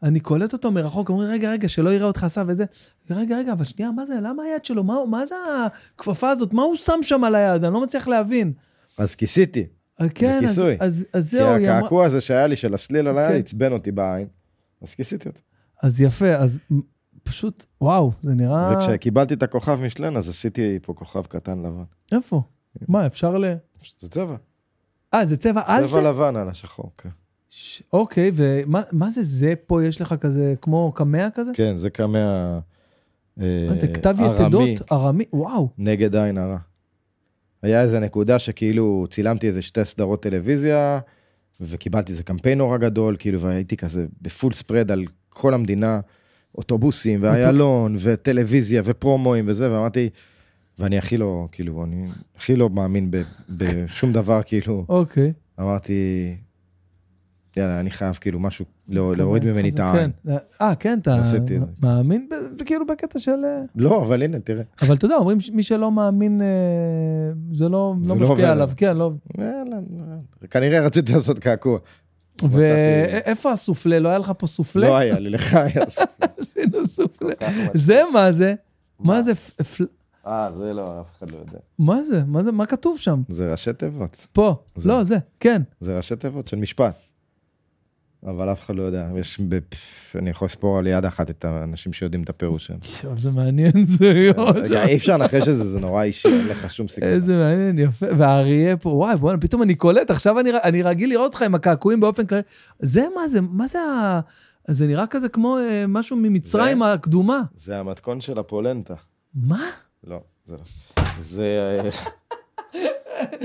אני קולט אותו מרחוק, אומרים, רגע, רגע, שלא יראה אותך עשה וזה. רגע, רגע, אבל שנייה, מה זה, למה היד שלו? מה, מה זה הכפפה הזאת? מה הוא שם שם על היד? אני לא מצליח להבין. אז כיסיתי. אה, כן, אז. אז, אז כי זהו, אמרה... הקעקוע הזה שהיה לי של הסליל על היד כן. עצבן אותי בעין. אז כיסיתי אותו. אז יפה, אז פשוט, וואו, זה נראה... וכשקיבלתי את הכוכב משלן אז עשיתי פה כוכב קטן לבן. איפה? מה, אפשר ל... זה צבע. אה, זה צבע על צבע זה? לבן על השחור. כן. ש- אוקיי, ומה מה זה זה פה? יש לך כזה, כמו קמע כזה? כן, זה קמע אה, מה זה, כתב יתדות? ארמי? וואו. נגד עין הרע. היה איזה נקודה שכאילו צילמתי איזה שתי סדרות טלוויזיה, וקיבלתי איזה קמפיין נורא גדול, כאילו, והייתי כזה בפול ספרד על כל המדינה, אוטובוסים, ואיילון, וטלוויזיה, ופרומואים וזה, ואמרתי, ואני הכי לא, כאילו, אני הכי לא מאמין בשום דבר, כאילו, אוקיי. אמרתי, יאללה, אני חייב כאילו משהו, להוריד ממני את העין. כן. אה, כן, אתה זה. מאמין כאילו בקטע של... אה, לא, אבל הנה, תראה. אבל אתה יודע, אומרים שמי שלא מאמין, אה, זה לא לא לא משפיע עליו. כן, לא. כנראה רציתי לעשות קעקוע. ואיפה הסופלה? לא היה לך פה סופלה? לא היה לי, לך היה. עשינו סופלה. זה מה זה? מה זה? אה, זה לא, אף אחד לא יודע. מה זה? מה זה? מה כתוב שם? זה ראשי תיבות. פה. לא, זה. כן. זה ראשי תיבות של משפט. אבל אף אחד לא יודע. יש, אני יכול לספור על יד אחת את האנשים שיודעים את הפירוש שלהם. עכשיו זה מעניין, זה. רגע, אי אפשר לנחש את זה, זה נורא אישי, אין לך שום סיכוי. איזה מעניין, יפה. והאריה פה, וואי, בוא'נה, פתאום אני קולט, עכשיו אני, אני רגיל לראות אותך עם הקעקועים באופן כללי. זה מה זה, מה זה ה... זה נראה כזה כמו אה, משהו ממצרים זה? הקדומה. זה המתכון של הפולנטה. מה? לא, זה לא. זה... אה,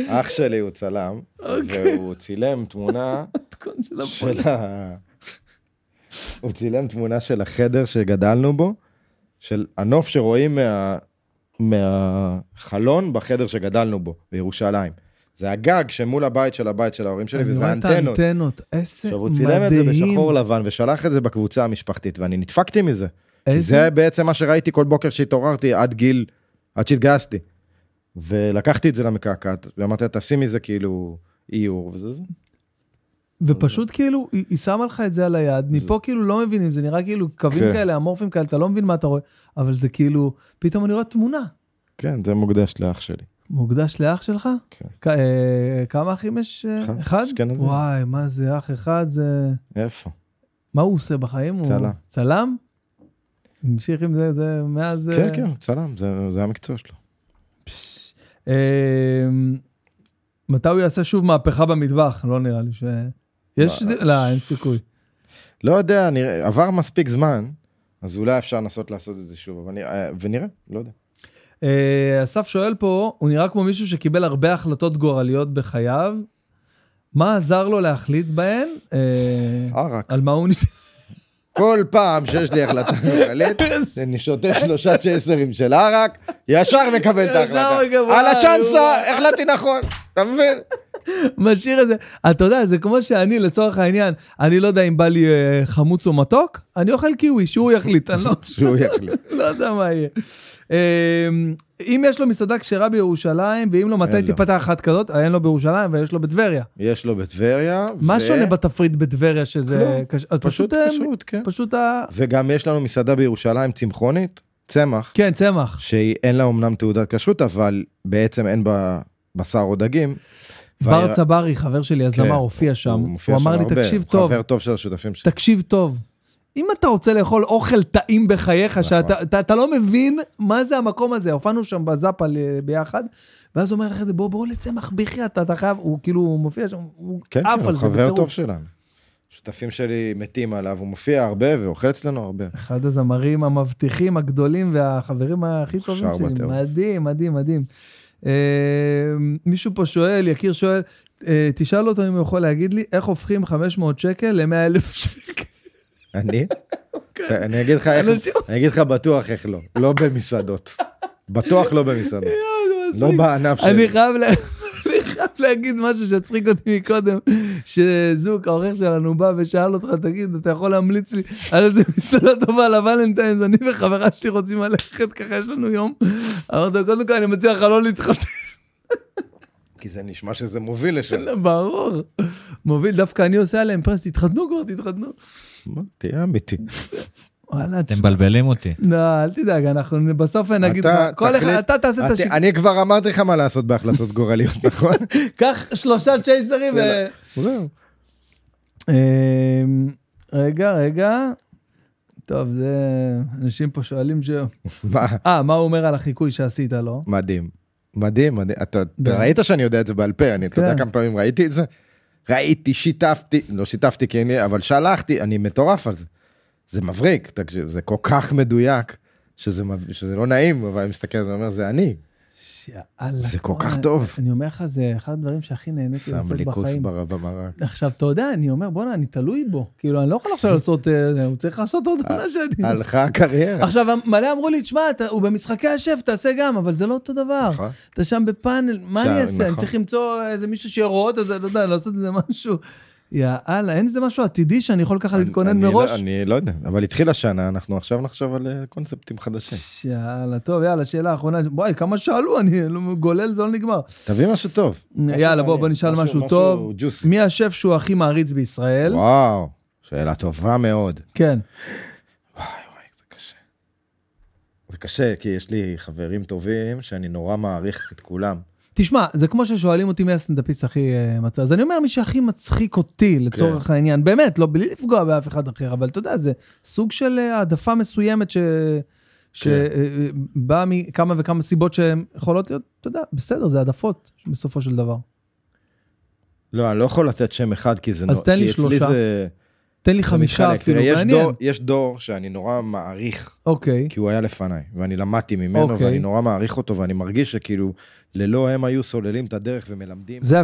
אח שלי הוא צלם, והוא צילם תמונה מתכון של של הפועל. ה... הוא צילם תמונה של החדר שגדלנו בו, של הנוף שרואים מה... מהחלון בחדר שגדלנו בו, בירושלים. זה הגג שמול הבית של הבית של ההורים שלי, אני וזה רואה את האנטנות. האנטנות, איזה עכשיו, הוא מדהים. צילם את זה בשחור לבן ושלח את זה בקבוצה המשפחתית, ואני נדפקתי מזה. כי איזה- זה בעצם מה שראיתי כל בוקר שהתעוררתי עד גיל, עד שהתגייסתי. ולקחתי את זה למקעקעת, ואמרתי לה, תשים מזה כאילו איור, וזה זה. ופשוט כאילו, היא היא שמה לך את זה על היד, מפה כאילו לא מבינים, זה נראה כאילו קווים כן. כאלה, אמורפים כאלה, אתה לא מבין מה אתה רואה, אבל זה כאילו, פתאום אני רואה תמונה. כן, זה מוקדש לאח שלי. מוקדש לאח שלך? כן. כ- אה, כמה אחים יש? אה, אחד, אחד? אשכנזי. וואי, מה זה אח אחד? זה... איפה? מה הוא עושה בחיים? הוא צלם. צלם? המשיך עם זה, זה מאז... כן, אה, כן, צלם, זה זה המקצוע שלו. אה, מתי הוא יעשה שוב מהפכה במטבח? לא נראה לי ש... יש... לא, אין סיכוי. לא יודע, נראה, עבר מספיק זמן, אז אולי אפשר לנסות לעשות את זה שוב, אבל נראה, ונראה, לא יודע. אה, אסף שואל פה, הוא נראה כמו מישהו שקיבל הרבה החלטות גורליות בחייו. מה עזר לו להחליט בהן? אה, ערק. על מה הוא ניסה? כל פעם שיש לי החלטה גורלית, אני שותה שלושה צ'ייסרים של ערק, ישר מקבל את ההחלטה. על הצ'אנסה. החלטתי נכון, אתה מבין? משאיר את זה. אתה יודע, זה כמו שאני, לצורך העניין, אני לא יודע אם בא לי אה, חמוץ או מתוק, אני אוכל קיווי, שהוא יחליט, אני לא... שהוא יחליט. לא יודע מה יהיה. אה, אם יש לו מסעדה כשרה בירושלים, ואם לא, מתי אין לו. תיפתח אחת כזאת? אין לו בירושלים ויש לו בטבריה. יש לו בטבריה. מה ו- שונה בתפריט בטבריה שזה... כלום. קש- אז פשוט אה, כשרות, כן. פשוט ה... וגם יש לנו מסעדה בירושלים צמחונית, צמח, כן, צמח. שאין לה אמנם תעודת כשרות, אבל בעצם אין בה בשר או דגים. בר צברי, חבר שלי, הזמר, כן, הופיע שם. הוא הוא אמר לי, הרבה, תקשיב הוא טוב, חבר טוב של השותפים שלי. תקשיב טוב. אם אתה רוצה לאכול אוכל טעים בחייך, נכון. שאתה אתה, אתה לא מבין מה זה המקום הזה, הופענו שם בזאפה ביחד, ואז הוא אומר זה, בוא, בוא לצמח בחייאת, אתה, אתה חייב, הוא כאילו הוא מופיע שם, הוא כן, עף כן, על הוא זה חבר בטירוף. טוב שלנו. שותפים שלי מתים עליו, הוא מופיע הרבה ואוכל אצלנו הרבה. אחד הזמרים המבטיחים הגדולים והחברים הכי טובים שלי, בטירוף. מדהים, מדהים, מדהים. אה, מישהו פה שואל, יקיר שואל, אה, תשאל אותו אם הוא יכול להגיד לי, איך הופכים 500 שקל ל-100 אלף שקל? אני? אני אגיד לך איך, אני אגיד לך בטוח איך לא, לא במסעדות. בטוח לא במסעדה. לא. בענף אני שלי. חייב לה- אני חייב להגיד משהו שהצחיק אותי מקודם, שזוק, העורך שלנו, בא ושאל אותך, תגיד, אתה יכול להמליץ לי על איזה מסעדה טובה לוולנטיינס, אני וחברה שלי רוצים ללכת, ככה יש לנו יום. אמרתי לו, קודם כל אני מציע לך לא להתחתן, כי זה נשמע שזה מוביל לשם. ברור. מוביל, דווקא אני עושה עליהם פרס, תתחתנו כבר, תתחתנו. תהיה אמיתי. וואלה, אתם מבלבלים אותי. לא, אל תדאג, אנחנו בסוף נגיד לך, אתה כל אחד, אתה תעשה את השיקול, אני כבר אמרתי לך מה לעשות בהחלטות גורליות, נכון? קח שלושה צ'ייסרים ו... אמ, רגע, רגע. טוב, זה... אנשים פה שואלים ש... מה? אה, מה הוא אומר על החיקוי שעשית לו? מדהים. מדהים, מדהים. אתה ראית שאני יודע את זה בעל פה, אני, אתה יודע כן. כמה פעמים ראיתי את זה? ראיתי, שיתפתי, לא שיתפתי כי אני, אבל שלחתי, אני מטורף על זה. זה מבריק, תקשיב, זה כל כך מדויק, שזה, שזה לא נעים, אבל אני מסתכל ואומר, זה אני. שיאללה. זה כל כך טוב. אני אומר לך, זה אחד הדברים שהכי נהניתי שם לעשות לי כוס בחיים. בר- במרק. עכשיו, אתה יודע, אני אומר, בואנה, אני תלוי בו. כאילו, אני לא יכול עכשיו לעשות... אה, הוא צריך לעשות עוד עונה שאני... הלכה הקריירה. עכשיו, מלא אמרו לי, תשמע, הוא במשחקי השף, תעשה גם, אבל זה לא אותו דבר. נכון. אתה שם בפאנל, מה שם, אני אעשה? אני נכון. צריך למצוא איזה מישהו שיראה את זה, לא יודע, לעשות איזה משהו. יאללה, אין איזה משהו עתידי שאני יכול ככה להתכונן לא- מראש? אני לא יודע, אבל התחילה שנה, אנחנו עכשיו נחשוב על אה, קונספטים חדשים. יאללה, טוב, יאללה, שאלה אחרונה. בואי, כמה שאלו, אני לא- גולל, זה לא נגמר. תביא משהו טוב. יאללה, בוא, בוא נשאל משהו טוב. מי השף שהוא הכי מעריץ בישראל? וואו, שאלה טובה מאוד. כן. וואי וואי, זה קשה. זה קשה, כי יש לי חברים טובים שאני נורא מעריך את כולם. תשמע, זה כמו ששואלים אותי מי הסטנדאפיסט הכי אה, מצחיק. אז אני אומר, מי שהכי מצחיק אותי, לצורך העניין, באמת, לא בלי לפגוע באף אחד אחר, אבל אתה יודע, זה סוג של אה, העדפה מסוימת ש... שבאה מכמה וכמה סיבות שהן יכולות להיות, אתה יודע, בסדר, זה העדפות בסופו של דבר. לא, אני לא יכול לתת שם אחד, כי זה... אז תן לי שלושה. זה- תן לי חמישה. אפילו, יש מעניין. דור- יש דור שאני נורא מעריך, אוקיי, כי הוא היה לפניי, ואני למדתי ממנו, אוקיי. ואני נורא מעריך אותו, ואני מרגיש שכאילו, ללא הם היו סוללים את הדרך ומלמדים. זה